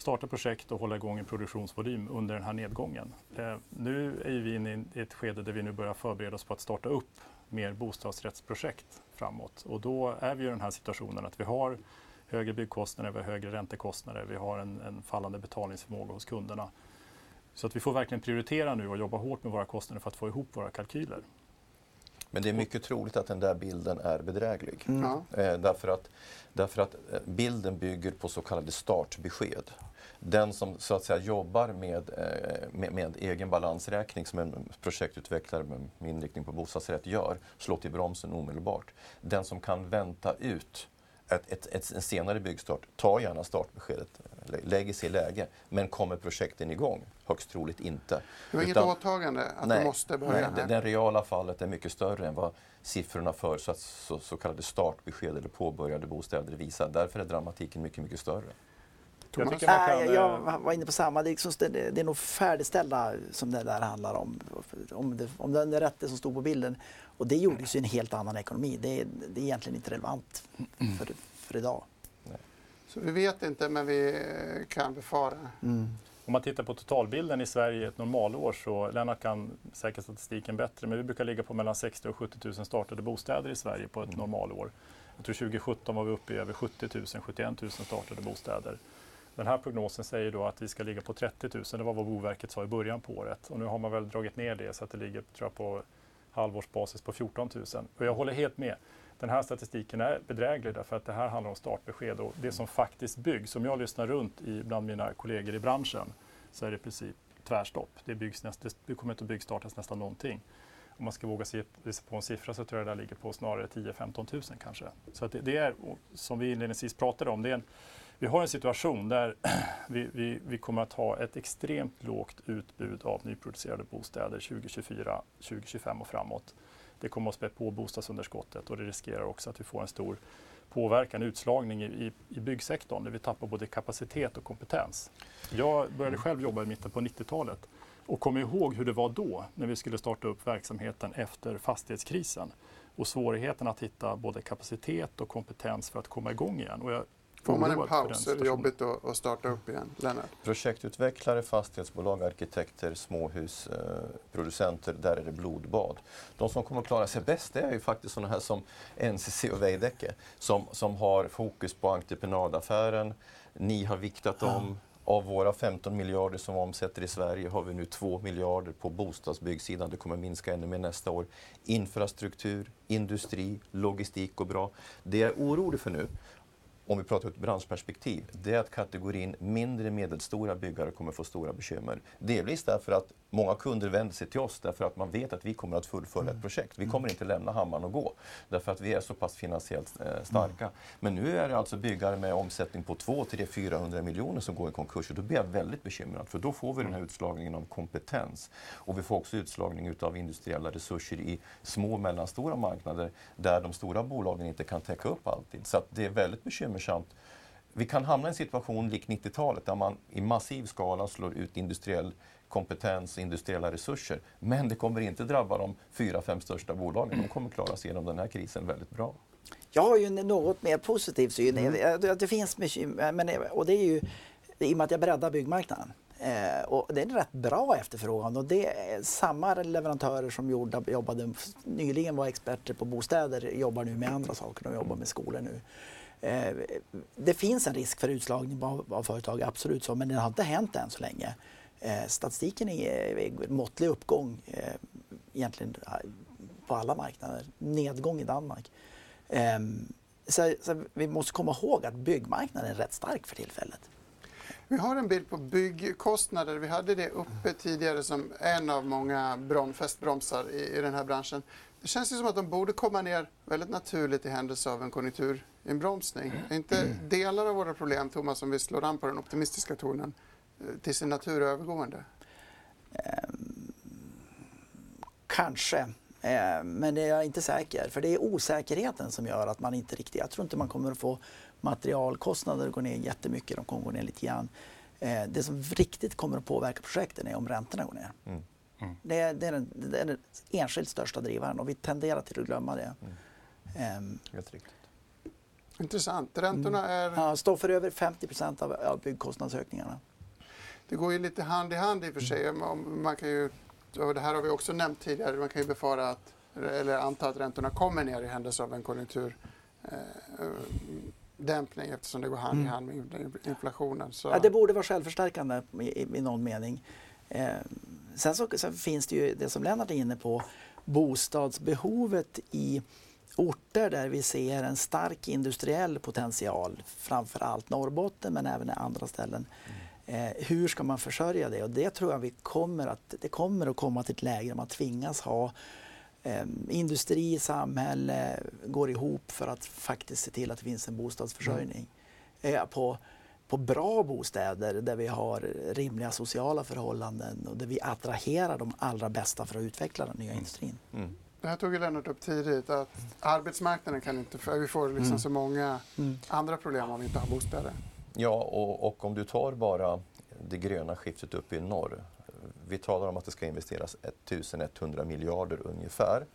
starta projekt och hålla igång en produktionsvolym under den här nedgången. Eh, nu är vi inne i ett skede där vi nu börjar förbereda oss på att starta upp mer bostadsrättsprojekt framåt. Och då är vi i den här situationen att vi har högre byggkostnader, vi har högre räntekostnader, vi har en, en fallande betalningsförmåga hos kunderna. Så att vi får verkligen prioritera nu och jobba hårt med våra kostnader för att få ihop våra kalkyler. Men det är mycket troligt att den där bilden är bedräglig. Mm. Eh, därför, att, därför att eh, bilden bygger på så kallade startbesked den som så att säga jobbar med, eh, med, med, egen balansräkning som en projektutvecklare med inriktning på bostadsrätt gör, slår till bromsen omedelbart. Den som kan vänta ut ett, ett, ett, en senare byggstart, ta gärna startbeskedet, lägg sig i läge. Men kommer projekten igång? Högst troligt inte. Du har inget åtagande att nej, du måste börja? Nej, det, det reala fallet är mycket större än vad siffrorna för så, så, så kallade startbesked eller påbörjade bostäder visar. Därför är dramatiken mycket, mycket större. Jag, kan, äh, jag var inne på samma. Det är, liksom, det, det är nog färdigställda som det där handlar om. Om det, om det är rätt det som stod på bilden. Och det gjordes ju en helt annan ekonomi. Det, det är egentligen inte relevant för, för idag. Så vi vet inte, men vi kan befara. Mm. Om man tittar på totalbilden i Sverige ett normalår så, Lennart kan säkert statistiken bättre, men vi brukar ligga på mellan 60 000 och 70 000 startade bostäder i Sverige på ett mm. normalår. Jag tror 2017 var vi uppe i över 70 000, 71 000 startade bostäder. Den här prognosen säger då att vi ska ligga på 30 000, det var vad Boverket sa i början på året. Och nu har man väl dragit ner det så att det ligger tror jag, på halvårsbasis på 14 000. Och jag håller helt med. Den här statistiken är bedräglig därför att det här handlar om startbesked och det som faktiskt byggs. Om jag lyssnar runt i, bland mina kollegor i branschen så är det i princip tvärstopp. Det, byggs näst, det kommer inte att byggstartas nästan någonting. Om man ska våga se på en siffra så tror jag det ligger på snarare 10-15 000 kanske. Så det, det, är, som vi inledningsvis pratade om, det är en, vi har en situation där vi, vi, vi, kommer att ha ett extremt lågt utbud av nyproducerade bostäder 2024, 2025 och framåt. Det kommer att spä på bostadsunderskottet och det riskerar också att vi får en stor påverkan, utslagning i, i, i byggsektorn där vi tappar både kapacitet och kompetens. Jag började själv jobba i mitten på 90-talet och kommer ihåg hur det var då när vi skulle starta upp verksamheten efter fastighetskrisen och svårigheten att hitta både kapacitet och kompetens för att komma igång igen. Och jag Får man en paus är det jobbigt att, att starta upp igen? Lennart? Projektutvecklare, fastighetsbolag, arkitekter, småhusproducenter, där är det blodbad. De som kommer att klara sig bäst är ju faktiskt sådana här som NCC och Veidekke som, som har fokus på entreprenadaffären. Ni har viktat om. Av våra 15 miljarder som omsätter i Sverige har vi nu 2 miljarder på bostadsbyggsidan. Det kommer minska ännu mer nästa år. Infrastruktur, industri, logistik går bra. Det jag är orolig för nu om vi pratar ur ett branschperspektiv, det är att kategorin mindre medelstora byggare kommer få stora bekymmer. Delvis därför att många kunder vänder sig till oss därför att man vet att vi kommer att fullfölja ett mm. projekt. Vi kommer inte lämna hammaren och gå därför att vi är så pass finansiellt eh, starka. Mm. Men nu är det alltså byggare med omsättning på 2, 3, 400 miljoner som går i konkurs och då blir jag väldigt bekymrad för då får vi den här utslagningen av kompetens. Och vi får också utslagning av industriella resurser i små och mellanstora marknader där de stora bolagen inte kan täcka upp alltid. Så det är väldigt bekymmersamt vi kan hamna i en situation lik 90-talet där man i massiv skala slår ut industriell kompetens industriella resurser. Men det kommer inte drabba de fyra, fem största bolagen. De kommer klara sig genom den här krisen väldigt bra. Jag har ju en något mer positiv syn. Mm. Det finns bekymmer, och det är ju i och med att jag breddar byggmarknaden. Eh, och det är en rätt bra efterfrågan och det är samma leverantörer som gjorde, jobbade nyligen var experter på bostäder jobbar nu med andra saker. De jobbar med skolor nu. Eh, det finns en risk för utslagning av, av företag, absolut så, men det har inte hänt än så länge. Eh, statistiken är måttlig uppgång eh, egentligen på alla marknader. Nedgång i Danmark. Ehm, så, så, vi måste komma ihåg att byggmarknaden är rätt stark för tillfället. Vi har en bild på byggkostnader. Vi hade det uppe tidigare som en av många brom, fästbromsar i, i den här branschen. Det känns ju som att de borde komma ner väldigt naturligt i händelse av en konjunkturinbromsning. Är inte delar av våra problem, Thomas, om vi slår an på den optimistiska tonen, Eh, till sin natur övergående? Eh, kanske. Eh, men det är jag inte säker. För det är osäkerheten som gör att man inte riktigt... Jag tror inte man kommer att få materialkostnader gå ner jättemycket. De kommer gå ner lite grann. Eh, det som riktigt kommer att påverka projekten är om räntorna går ner. Mm. Mm. Det, är, det, är den, det är den enskilt största drivaren och vi tenderar till att glömma det. Mm. Helt riktigt. Intressant. Räntorna är... Ja, står för över 50 av, av byggkostnadsökningarna det går ju lite hand i hand i och för sig. Man kan ju, och det här har vi också nämnt tidigare, man kan ju befara att, eller anta att räntorna kommer ner i händelse av en konjunkturdämpning eh, eftersom det går hand i mm. hand med inflationen. Så. Ja, det borde vara självförstärkande i, i någon mening. Eh, sen så, så, finns det ju det som Lennart är inne på, bostadsbehovet i orter där vi ser en stark industriell potential, framför allt Norrbotten men även andra ställen. Mm Eh, hur ska man försörja det? Och det tror jag vi kommer att, det kommer att komma till ett läge där man tvingas ha eh, industri, samhälle går ihop för att faktiskt se till att det finns en bostadsförsörjning. Mm. Eh, på, på bra bostäder där vi har rimliga sociala förhållanden och där vi attraherar de allra bästa för att utveckla den nya industrin. Mm. Det här tog ju Lennart upp tidigt, att arbetsmarknaden kan inte, för vi får liksom mm. så många mm. andra problem om vi inte har bostäder. Ja, och, och, om du tar bara det gröna skiftet uppe i norr. Vi talar om att det ska investeras 1100 miljarder ungefär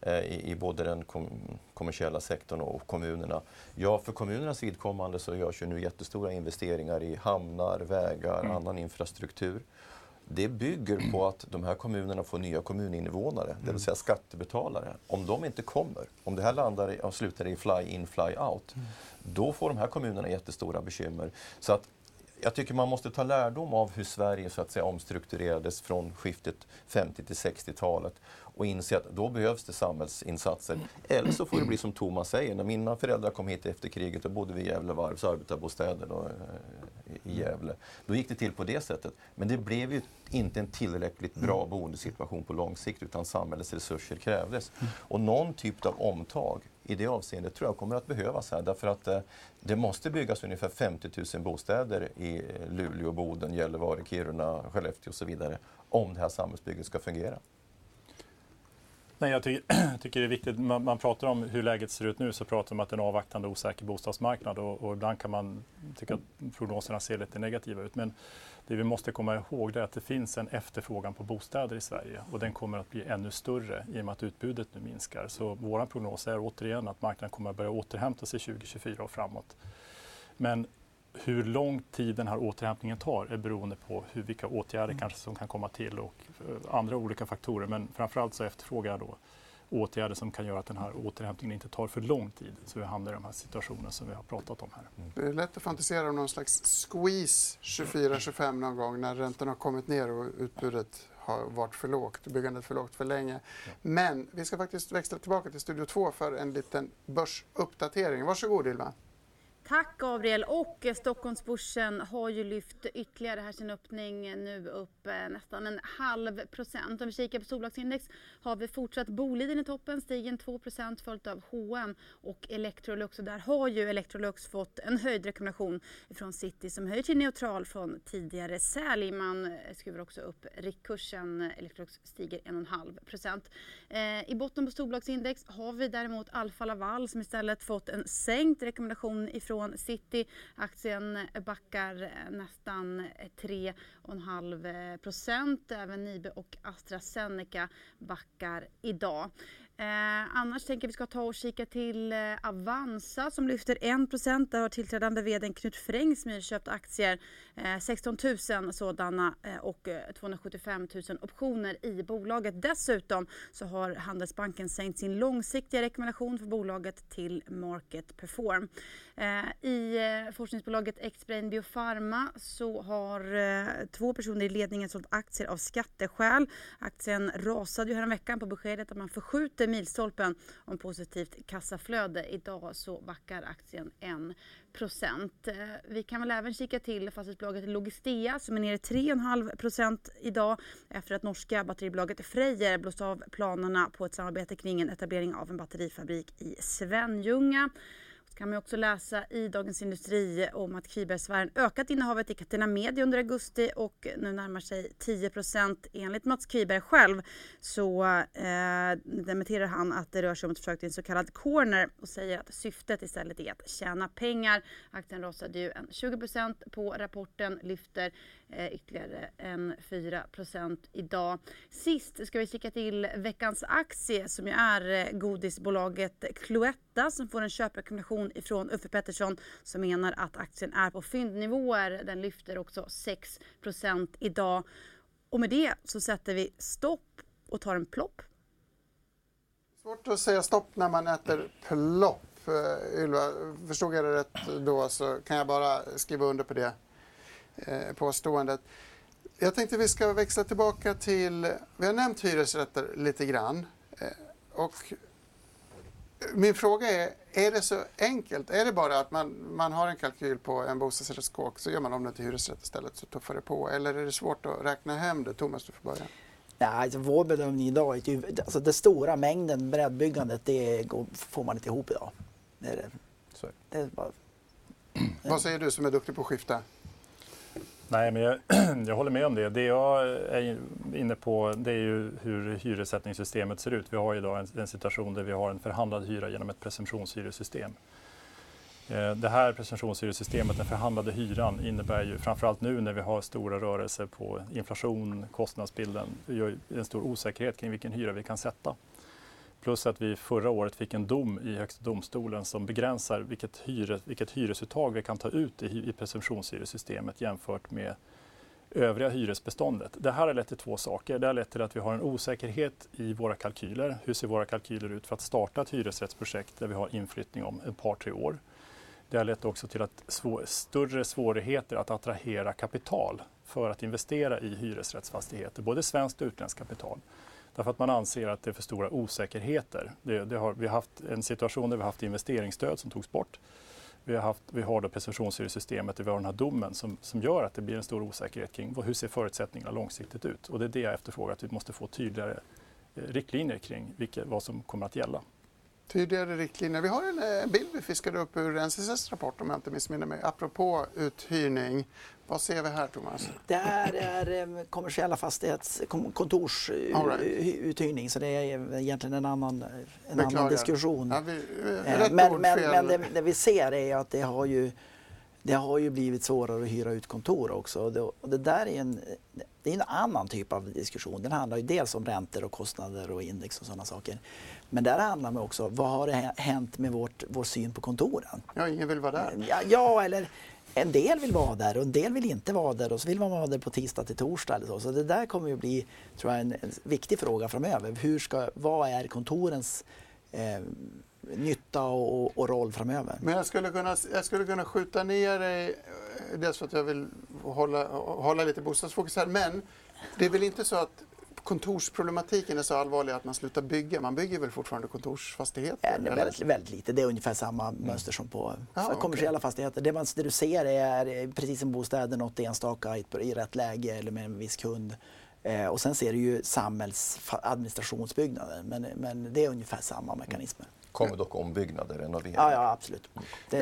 eh, i, i, både den kom, kommersiella sektorn och kommunerna. Ja, för kommunernas vidkommande så görs ju nu jättestora investeringar i hamnar, vägar, mm. annan infrastruktur det bygger på att de här kommunerna får nya kommuninvånare, det vill mm. säga skattebetalare. Om de inte kommer, om det här landar och slutar i fly-in, fly-out, mm. då får de här kommunerna jättestora bekymmer. Så att jag tycker man måste ta lärdom av hur Sverige så att säga, omstrukturerades från skiftet 50 till 60-talet och inse att då behövs det samhällsinsatser. Eller så får det bli som Thomas säger, när mina föräldrar kom hit efter kriget, då bodde vi i Gävle Varvs arbetarbostäder då, eh, i Gävle. Då gick det till på det sättet. Men det blev ju inte en tillräckligt bra mm. boendesituation på lång sikt, utan samhällets resurser krävdes. Mm. Och någon typ av omtag i det avseendet tror jag kommer att behövas här. Därför att eh, det måste byggas ungefär 50 000 bostäder i eh, Luleå, Boden, Gällivare, Kiruna, Skellefteå och så vidare om det här samhällsbygget ska fungera. Nej, jag ty tycker det är viktigt, man, man, pratar om hur läget ser ut nu så pratar man om att det är en avvaktande osäker bostadsmarknad och, och ibland kan man tycka att prognoserna ser lite negativa ut. Men det vi måste komma ihåg är att det finns en efterfrågan på bostäder i Sverige och den kommer att bli ännu större i och med att utbudet nu minskar. Så vår prognos är återigen att marknaden kommer att börja återhämta sig 2024 och framåt. Men hur lång tid den här återhämtningen tar är beroende på hur, vilka åtgärder mm. kanske som kan komma till och eh, andra olika faktorer. Men framförallt så efterfrågar jag då åtgärder som kan göra att den här återhämtningen inte tar för lång tid så vi hamnar i de här situationerna som vi har pratat om här. Mm. Det är lätt att fantisera om någon slags squeeze 24-25 någon gång när räntorna har kommit ner och utbudet har varit för lågt, byggandet för lågt för länge. Ja. Men vi ska faktiskt växla tillbaka till Studio 2 för en liten börsuppdatering. Varsågod Ylva. Tack Gabriel! Och eh, Stockholmsbörsen har ju lyft ytterligare här sin öppning eh, nu upp eh, nästan en halv procent. Om vi kikar på storbolagsindex har vi fortsatt Boliden i toppen, stigen 2 procent följt av H&M och Electrolux. Och där har ju Electrolux fått en höjd rekommendation från City som höjer till neutral från tidigare sälj. Man skruvar också upp riktkursen. Electrolux stiger 1,5 procent. Eh, I botten på storbolagsindex har vi däremot Alfa Laval som istället fått en sänkt rekommendation ifrån från City. Aktien backar nästan 3,5 procent. Även Nibe och AstraZeneca backar idag. Eh, annars tänker vi ska ta och kika till eh, Avanza som lyfter 1% Där har tillträdande vd Knut Frängsmyr köpt aktier. Eh, 16 000 sådana eh, och eh, 275 000 optioner i bolaget. Dessutom så har Handelsbanken sänkt sin långsiktiga rekommendation för bolaget till Market Perform. Eh, I eh, forskningsbolaget Xbrain Biopharma så har eh, två personer i ledningen sålt aktier av skatteskäl. Aktien rasade ju häromveckan på beskedet att man förskjuter milstolpen om positivt kassaflöde. Idag så backar aktien 1 eh, vi kan väl även kika till fastighetsbolaget Logistea som är nere 3,5 idag efter att norska batteribolaget Freyr blåst av planerna på ett samarbete kring en etablering av en batterifabrik i Svenljunga kan man också läsa i Dagens Industri om att Kvibergsfären ökat innehavet i Catena Media under augusti och nu närmar sig 10% Enligt Mats Kviberg själv så eh, dementerar han att det rör sig om ett försök till en så kallad corner och säger att syftet istället är att tjäna pengar. Aktien rasade ju en 20% på rapporten, lyfter eh, ytterligare en 4% idag. Sist ska vi kika till veckans aktie som ju är eh, godisbolaget Cloetta som får en köprekommendation ifrån Uffe Pettersson som menar att aktien är på fyndnivåer. Den lyfter också 6% idag. Och med det så sätter vi stopp och tar en plopp. Svårt att säga stopp när man äter plopp. Eh, Ylva, förstod jag det rätt då så kan jag bara skriva under på det eh, påståendet. Jag tänkte vi ska växla tillbaka till, vi har nämnt hyresrätter lite grann. Eh, och min fråga är, är det så enkelt? Är det bara att man, man har en kalkyl på en bostadsrättskåk så gör man om den till hyresrätt istället så tuffar det på? Eller är det svårt att räkna hem det? Thomas, du får börja. Nej, alltså vår bedömning idag är ju, alltså den stora mängden breddbyggandet, det går, får man inte ihop idag. Det är. Det är bara, Vad säger du som är duktig på att skifta? Nej, men jag, jag håller med om det. Det jag är inne på det är ju hur hyressättningssystemet ser ut. Vi har idag en, en situation där vi har en förhandlad hyra genom ett presumtionshyressystem. Eh, det här presumtionshyressystemet, den förhandlade hyran, innebär ju framförallt nu när vi har stora rörelser på inflation, kostnadsbilden, gör en stor osäkerhet kring vilken hyra vi kan sätta. Plus att vi förra året fick en dom i Högsta domstolen som begränsar vilket, hyre, vilket hyresuttag vi kan ta ut i, i presumtionshyressystemet jämfört med övriga hyresbeståndet. Det här har lett till två saker. Det har lett till att vi har en osäkerhet i våra kalkyler. Hur ser våra kalkyler ut för att starta ett hyresrättsprojekt där vi har inflyttning om ett par, tre år? Det har lett också till att svår, större svårigheter att attrahera kapital för att investera i hyresrättsfastigheter, både svenskt och utländskt kapital. Därför att man anser att det är för stora osäkerheter. Det, det har, vi har haft en situation där vi har haft investeringsstöd som togs bort. Vi har, haft, vi har då presumtionshyressystemet där vi har den här domen som, som gör att det blir en stor osäkerhet kring vad, hur ser förutsättningarna långsiktigt ut. Och det är det jag efterfrågar, att vi måste få tydligare eh, riktlinjer kring vilka, vad som kommer att gälla. Tydligare riktlinjer. Vi har en eh, bild vi fiskade upp ur NCCs rapport om jag inte missminner mig. Apropå uthyrning. Vad ser vi här Thomas? det här är eh, kommersiella fastighets kom- All right. kontorsuthyrning så det är egentligen en annan, en annan diskussion. Ja, vi, eh, Eh, Men, men, men det, det vi ser är att det har ju det har ju blivit svårare att hyra ut kontor också. Och det, och det där är en, det är en annan typ av diskussion. Den handlar ju dels om räntor och kostnader och index och sådana saker. Men där handlar det också vad har hänt med vårt, vår syn på kontoren? Ja, ingen vill vara där. Ja, ja, eller en del vill vara där och en del vill inte vara där och så vill man vara där på tisdag till torsdag eller så. Så det där kommer ju bli, tror jag, en, en viktig fråga framöver. Hur ska, vad är kontorens eh, nytta och, och, och roll framöver? Men jag skulle kunna, jag skulle kunna skjuta ner dig, eh, dels för att jag vill hålla, hålla lite bostadsfokus här, men det är väl inte så att kontorsproblematiken är så allvarlig att man slutar bygga? Man bygger väl fortfarande kontorsfastigheter? Ja, det är väldigt, väldigt lite. Det är ungefär samma mönster som på för okej. kommersiella fastigheter. Det, man, det du ser är eh, precis som bostäder, något enstaka i, i rätt läge eller med en viss kund. Eh, och sen ser du ju samhällsadministrationsbyggnader men, men det är ungefär samma mekanismer. kommer dock ombyggnader, renovering. Ja, ja absolut. Det,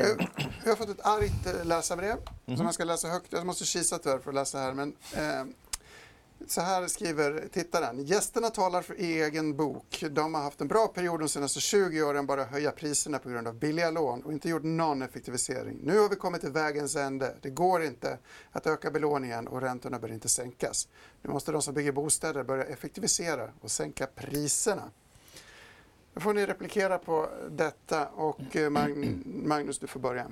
Jag, har fått ett argt eh, läsarbrev som jag ska läsa högt. Jag måste kisa tyvärr för att läsa här. Men, eh, så här skriver tittaren. Gästerna talar för egen bok. De har haft en bra period de senaste 20 åren bara höja priserna på grund av billiga lån och inte gjort någon effektivisering. Nu har vi kommit till vägens ände. Det går inte att öka belåningen och räntorna bör inte sänkas. Nu måste de som bygger bostäder börja effektivisera och sänka priserna. Då får ni replikera på detta och eh, Magnus, du får börja.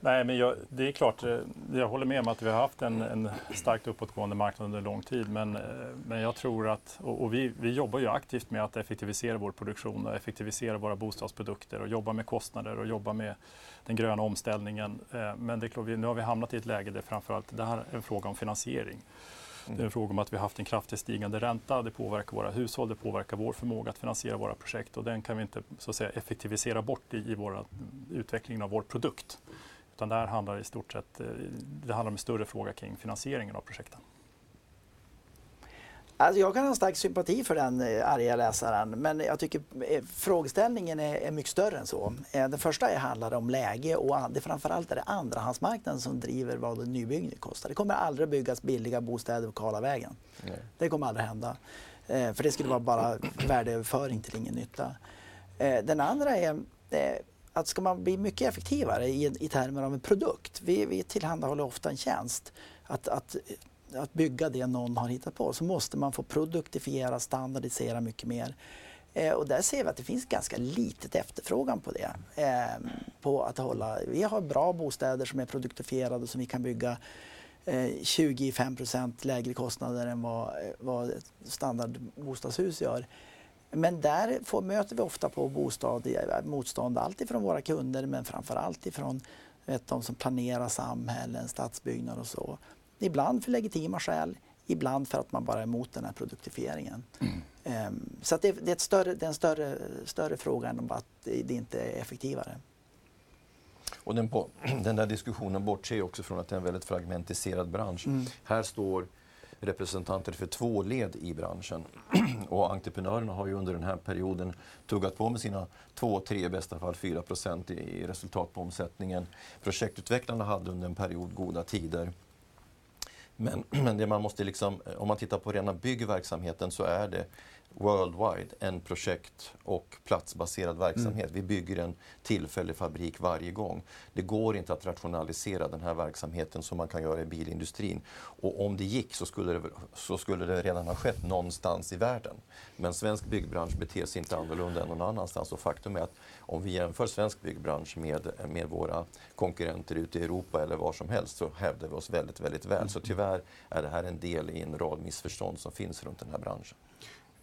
Nej, men jag, det är klart, eh, jag håller med om att vi har haft en, en starkt uppåtgående marknad under lång tid. Men, eh, men jag tror att, och, och vi, vi jobbar ju aktivt med att effektivisera vår produktion och effektivisera våra bostadsprodukter och jobba med kostnader och jobba med den gröna omställningen. Eh, Men det är klart, nu har vi hamnat i ett läge där framförallt det här är en fråga om finansiering. Det är en fråga om att vi har haft en kraftigt stigande ränta. Det påverkar våra hushåll, det påverkar vår förmåga att finansiera våra projekt och den kan vi inte så att säga, effektivisera bort i, i våra, utvecklingen av vår produkt. Utan det här handlar i stort sett eh, det handlar om en större fråga kring finansieringen av projekten. Alltså jag kan ha stark sympati för den eh, arga läsaren men jag tycker eh, frågeställningen är, mycket större än så. Eh, Den första handlar om läge och det framförallt är det andrahandsmarknaden som driver vad en nybyggnad kostar. Det kommer aldrig att byggas billiga bostäder på Karlavägen. Nej. Det kommer aldrig hända. För det skulle vara bara värdeöverföring till ingen nytta. Den andra är att ska man bli mycket effektivare i, i termer av en produkt. Vi, vi tillhandahåller ofta en tjänst. Att, att, att bygga det någon har hittat på så måste man få produktifiera, standardisera mycket mer. Eh, och där ser vi att det finns ganska litet efterfrågan på det. Eh, på att hålla, vi har bra bostäder som är produktifierade som vi kan bygga eh, 25% lägre kostnader än vad, vad ett standardbostadshus gör. Men där får, möter vi ofta på bostad, eh, motstånd, allt ifrån våra kunder men framför allt ifrån vet, de som planerar samhällen, stadsbyggnad och så. Ibland för legitima skäl, ibland för att man bara är emot den här produktifieringen. Ehm, så att det, det, är ett större, det är en större, större fråga än att det, inte är effektivare. Och den, den där diskussionen bortser också från att det är en väldigt fragmentiserad bransch. Mm. Här står representanter för två led i branschen. Och entreprenörerna har ju under den här perioden tuggat på med sina 2, 3, i bästa fall 4 procent i resultat på omsättningen. Projektutvecklarna hade under en period goda tider. Men, men det man måste liksom, eh, om man tittar på rena byggverksamheten så är det worldwide en projekt och platsbaserad verksamhet. Mm. Vi bygger en tillfällig fabrik varje gång. Det går inte att rationalisera den här verksamheten som man kan göra i bilindustrin. Och om det gick så skulle det, så skulle det redan ha skett någonstans i världen. Men svensk byggbransch beter sig inte annorlunda än någon annanstans och faktum är att om vi jämför svensk byggbransch med, med våra konkurrenter ute i Europa eller var som helst så hävdar vi oss väldigt, väldigt väl. Så tyvärr är det här en del i en rad missförstånd som finns runt den här branschen.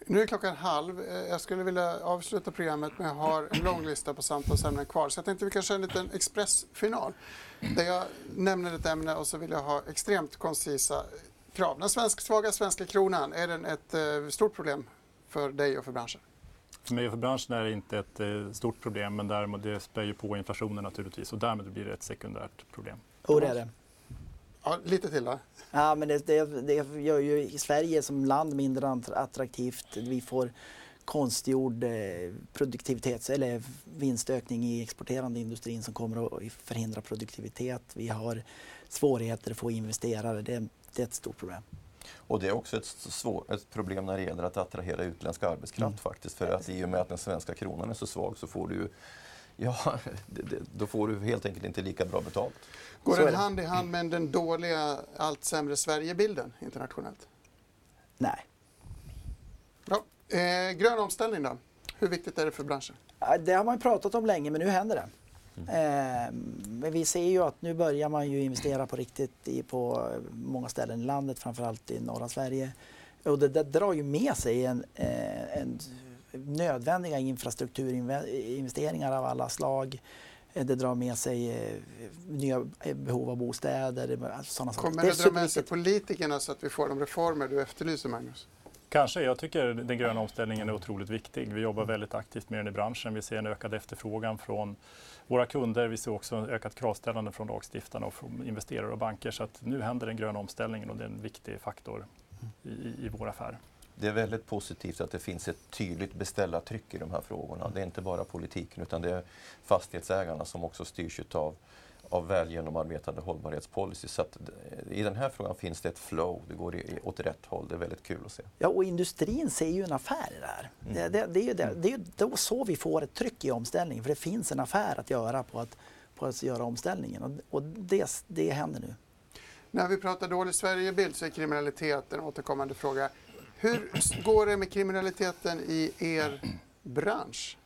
Nu är klockan halv. Eh, jag skulle vilja avsluta programmet men jag har en lång lista på samtalsämnen kvar. Så jag tänkte vi kan köra en liten expressfinal. Där jag nämner ett ämne och så vill jag ha extremt koncisa krav. Den svensk, svaga svenska kronan, är den ett eh, stort problem för dig och för branschen? För mig och för branschen är det inte ett eh, stort problem men däremot det spär ju på inflationen naturligtvis och därmed blir det ett sekundärt problem. Och det är det. Ja, lite till då. Ja, men det, det, det gör ju Sverige som land mindre attraktivt. Vi får konstgjord eh, produktivitets eller vinstökning i exporterande industrin som kommer att förhindra produktivitet. Vi har svårigheter att få investerare. Det, det är ett stort problem. Och det är också ett, svår, ett problem när det gäller att attrahera utländsk arbetskraft mm. faktiskt. För att i och med att den svenska kronan är så svag så får du Ja, det, det, då får du helt enkelt inte lika bra betalt. Går den hand i hand med den dåliga, allt sämre Sverigebilden internationellt? Nej. Ja. Eh, grön omställning då? Hur viktigt är det för branschen? Det har man pratat om länge, men nu händer det. Eh, men vi ser ju att nu börjar man ju investera på riktigt i, på många ställen i landet, framförallt i norra Sverige. Och det, det drar ju med sig en, eh, en nödvändiga infrastrukturinvesteringar av alla slag. Eh, det drar med sig eh, nya eh, behov av bostäder. Sådana Kommer det, det dra med sig politikerna så att vi får de reformer du efterlyser, Magnus? Kanske. Jag tycker den gröna omställningen är otroligt viktig. Vi jobbar väldigt aktivt med den i branschen. Vi ser en ökad efterfrågan från våra kunder. Vi ser också en ökat kravställande från lagstiftarna och från investerare och banker. Så att nu händer den gröna omställningen och det är en viktig faktor i, i vår affär. Det är väldigt positivt att det finns ett tydligt beställartryck i de här frågorna. Det är inte bara politiken utan det är fastighetsägarna som också styrs av av väl genomarbetade hållbarhetspolicy. Så att I den här frågan finns det ett flow, det går i, åt rätt håll. Det är väldigt kul att se. Ja, och industrin ser ju en affär i det här. Mm. Det, det, det, är ju det, det är då så vi får ett tryck i omställningen, för det finns en affär att göra på att, på att göra omställningen och, och det, det händer nu. När vi pratar dålig Sverigebild så är kriminalitet en återkommande fråga. Hur går det med kriminaliteten i er bransch?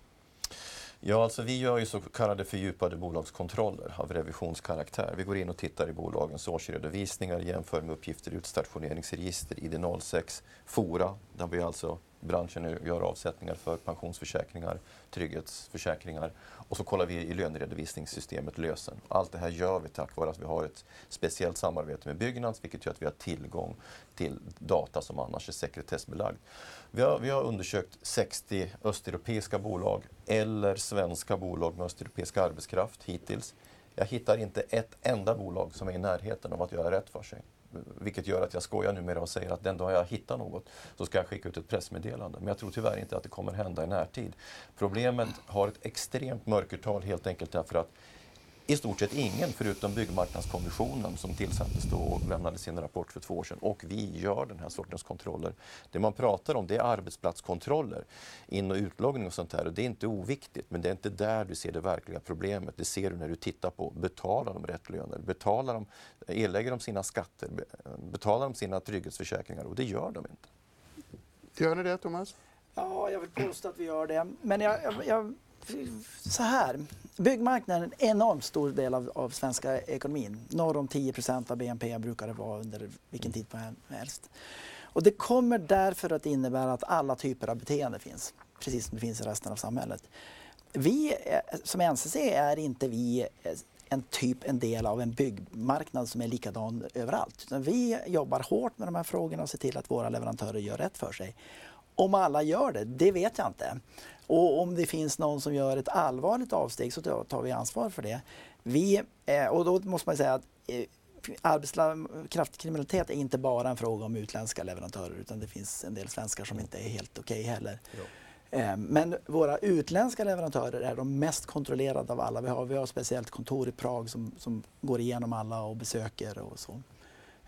Ja, alltså vi gör ju så kallade fördjupade bolagskontroller av revisionskaraktär. Vi går in och tittar i bolagens årsredovisningar, jämför med uppgifter i utstationeringsregister, ID06, Fora, där vi alltså branschen gör avsättningar för pensionsförsäkringar, trygghetsförsäkringar och så kollar vi i löneredovisningssystemet Lösen. Allt det här gör vi tack vare att vi har ett speciellt samarbete med Byggnads vilket gör att vi har tillgång till data som annars är sekretessbelagd. Vi har, vi har undersökt 60 östeuropeiska bolag eller svenska bolag med östeuropeisk arbetskraft hittills. Jag hittar inte ett enda bolag som är i närheten av att göra rätt för sig. Vilket gör att jag skojar numera och säger att den dag jag hittar något så ska jag skicka ut ett pressmeddelande. Men jag tror tyvärr inte att det kommer hända i närtid. Problemet har ett extremt mörkertal helt enkelt därför att i stort sett ingen förutom Byggmarknadskommissionen som tillsattes då och lämnade sin rapport för två år sedan. Och vi gör den här sortens kontroller. Det man pratar om det är arbetsplatskontroller, in och utloggning och sånt där. Och det är inte oviktigt, men det är inte där du ser det verkliga problemet. Det ser du när du tittar på, betalar de rätt löner? Betalar de, erlägger de sina skatter? Betalar de sina trygghetsförsäkringar? Och det gör de inte. Gör ni det, Thomas? Ja, jag vill påstå att vi gör det. Men jag, jag, jag så här. Byggmarknaden är en enormt stor del av, av svenska ekonomin. Norr om 10% av BNP brukar det vara under vilken tid som helst. Och det kommer därför att innebära att alla typer av beteende finns, precis som det finns i resten av samhället. Vi eh, som NCC är inte vi eh, en typ, en del av en byggmarknad som är likadan överallt. Utan vi jobbar hårt med de här frågorna och ser till att våra leverantörer gör rätt för sig. Om alla gör det, det vet jag inte. Och om det finns någon som gör ett allvarligt avsteg så tar vi ansvar för det. Vi, eh, och då måste man säga att eh, arbetskraftskriminalitet är inte bara en fråga om utländska leverantörer utan det finns en del svenskar som inte är helt okej okay heller. Ja. Eh, men våra utländska leverantörer är de mest kontrollerade av alla. Vi har, vi har speciellt kontor i Prag som, som går igenom alla och besöker och så.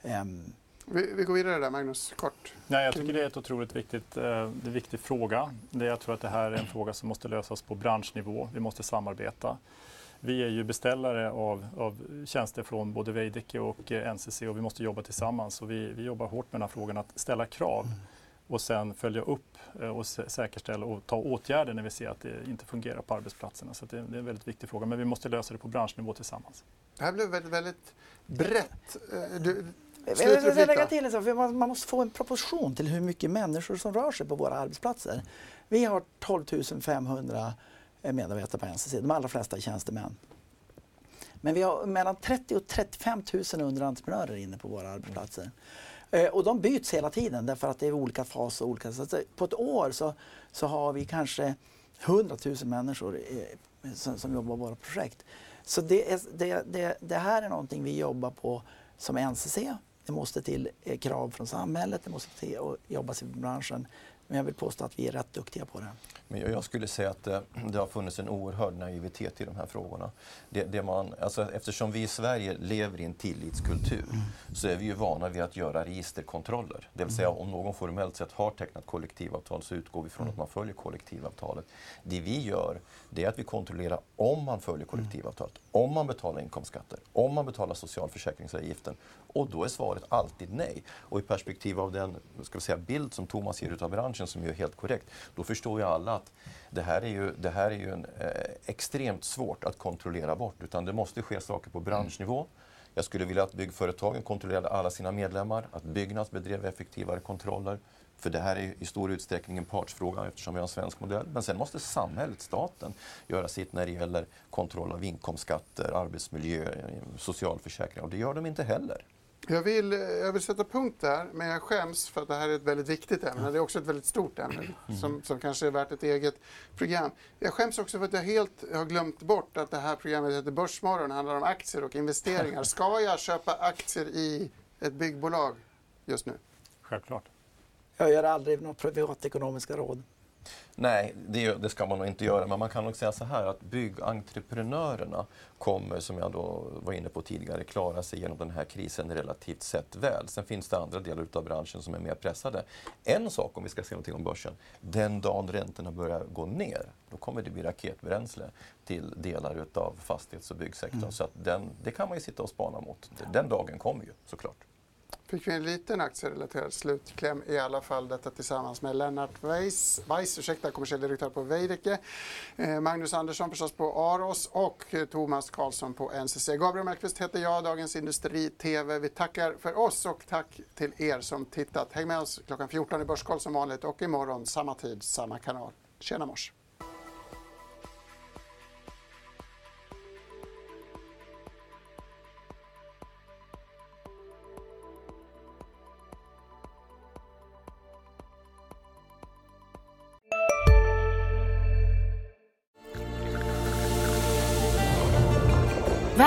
Um, vi, vi, går vidare där, Magnus, kort. Nej, jag tycker det är ett otroligt viktigt, eh, det är viktig fråga. Det, jag tror att det här är en fråga som måste lösas på branschnivå. Vi måste samarbeta. Vi är ju beställare av, av tjänster från både Veidekke och eh, NCC och vi måste jobba tillsammans. Och vi, vi jobbar hårt med den här frågan att ställa krav och sen följa upp eh, och säkerställa och ta åtgärder när vi ser att det inte fungerar på arbetsplatserna. Så det, är en väldigt viktig fråga, men vi måste lösa det på branschnivå tillsammans. Det här blev väldigt, väldigt brett. Du, jag vill lägga till en sak, för man, måste få en proportion till hur mycket människor som rör sig på våra arbetsplatser. Vi har 12 500 medarbetare på NCC, de allra flesta är tjänstemän. Men vi har mellan 30 och 35 000 underentreprenörer inne på våra arbetsplatser. Eh, och de byts hela tiden därför att det är olika faser. Olika, så på ett år så, så har vi kanske 100 000 människor eh, som, som jobbar på våra projekt. Så det, är, det, det, det här är någonting vi jobbar på som NCC det måste till eh, krav från samhället, det måste till att jobbas i branschen. Men jag vill påstå att vi är rätt duktiga på det. Men jag skulle säga att det, eh, det har funnits en oerhörd naivitet i de här frågorna. Det, det man, alltså, eftersom vi i Sverige lever i en tillitskultur mm. så är vi ju vana vid att göra registerkontroller. Det vill säga mm. om någon formellt sett har tecknat kollektivavtal så utgår vi från mm. att man följer kollektivavtalet. Det vi gör det är att vi kontrollerar om man följer kollektivavtalet, om man betalar inkomstskatter, om man betalar socialförsäkringsavgiften. Och då är svaret alltid nej. Och i perspektiv av den ska vi säga, bild som Thomas ger av branschen som är helt korrekt, då förstår ju alla att det här är ju, det här är ju en, eh, extremt svårt att kontrollera bort. Utan det måste ske saker på branschnivå. Jag skulle vilja att byggföretagen kontrollerade alla sina medlemmar, att Byggnads bedrev effektivare kontroller. För det här är i stor utsträckning en partsfråga eftersom vi har en svensk modell. Men sen måste samhället, staten, göra sitt när det gäller kontroll av inkomstskatter, arbetsmiljö, eh, socialförsäkringar. Och det gör de inte heller. Jag vill, jag vill sätta punkt där, men jag skäms för att det här är ett väldigt viktigt ämne. Det är också ett väldigt stort ämne som, som kanske är värt ett eget program. Jag skäms också för att jag helt har glömt bort att det här programmet heter Börsmorgon handlar om aktier och investeringar. Ska jag köpa aktier i ett byggbolag just nu? Självklart. Jag gör aldrig något privatekonomiska råd. Nej, det, det, ska man nog inte göra. Men man kan nog säga så här att byggentreprenörerna kommer, som jag då var inne på tidigare, klara sig genom den här krisen relativt sett väl. Sen finns det andra delar av branschen som är mer pressade. En sak, om vi ska säga någonting om börsen, den dagen räntorna börjar gå ner, då kommer det bli raketbränsle till delar av fastighets och byggsektorn. Mm. Så att den, det kan man ju sitta och spana mot. Den dagen kommer ju såklart fick vi en liten aktierelaterad slutkläm i alla fall. Detta tillsammans med Lennart Weiss, Weiss ursäkta, kommersiell direktör på Veidekke, eh, Magnus Andersson förstås på Aros och eh, Thomas Karlsson på NCC. Gabriel Mellqvist heter jag, Dagens Industri TV. Vi tackar för oss och tack till er som tittat. Häng med oss klockan 14 i Börskoll som vanligt och imorgon samma tid, samma kanal. Tjena mors!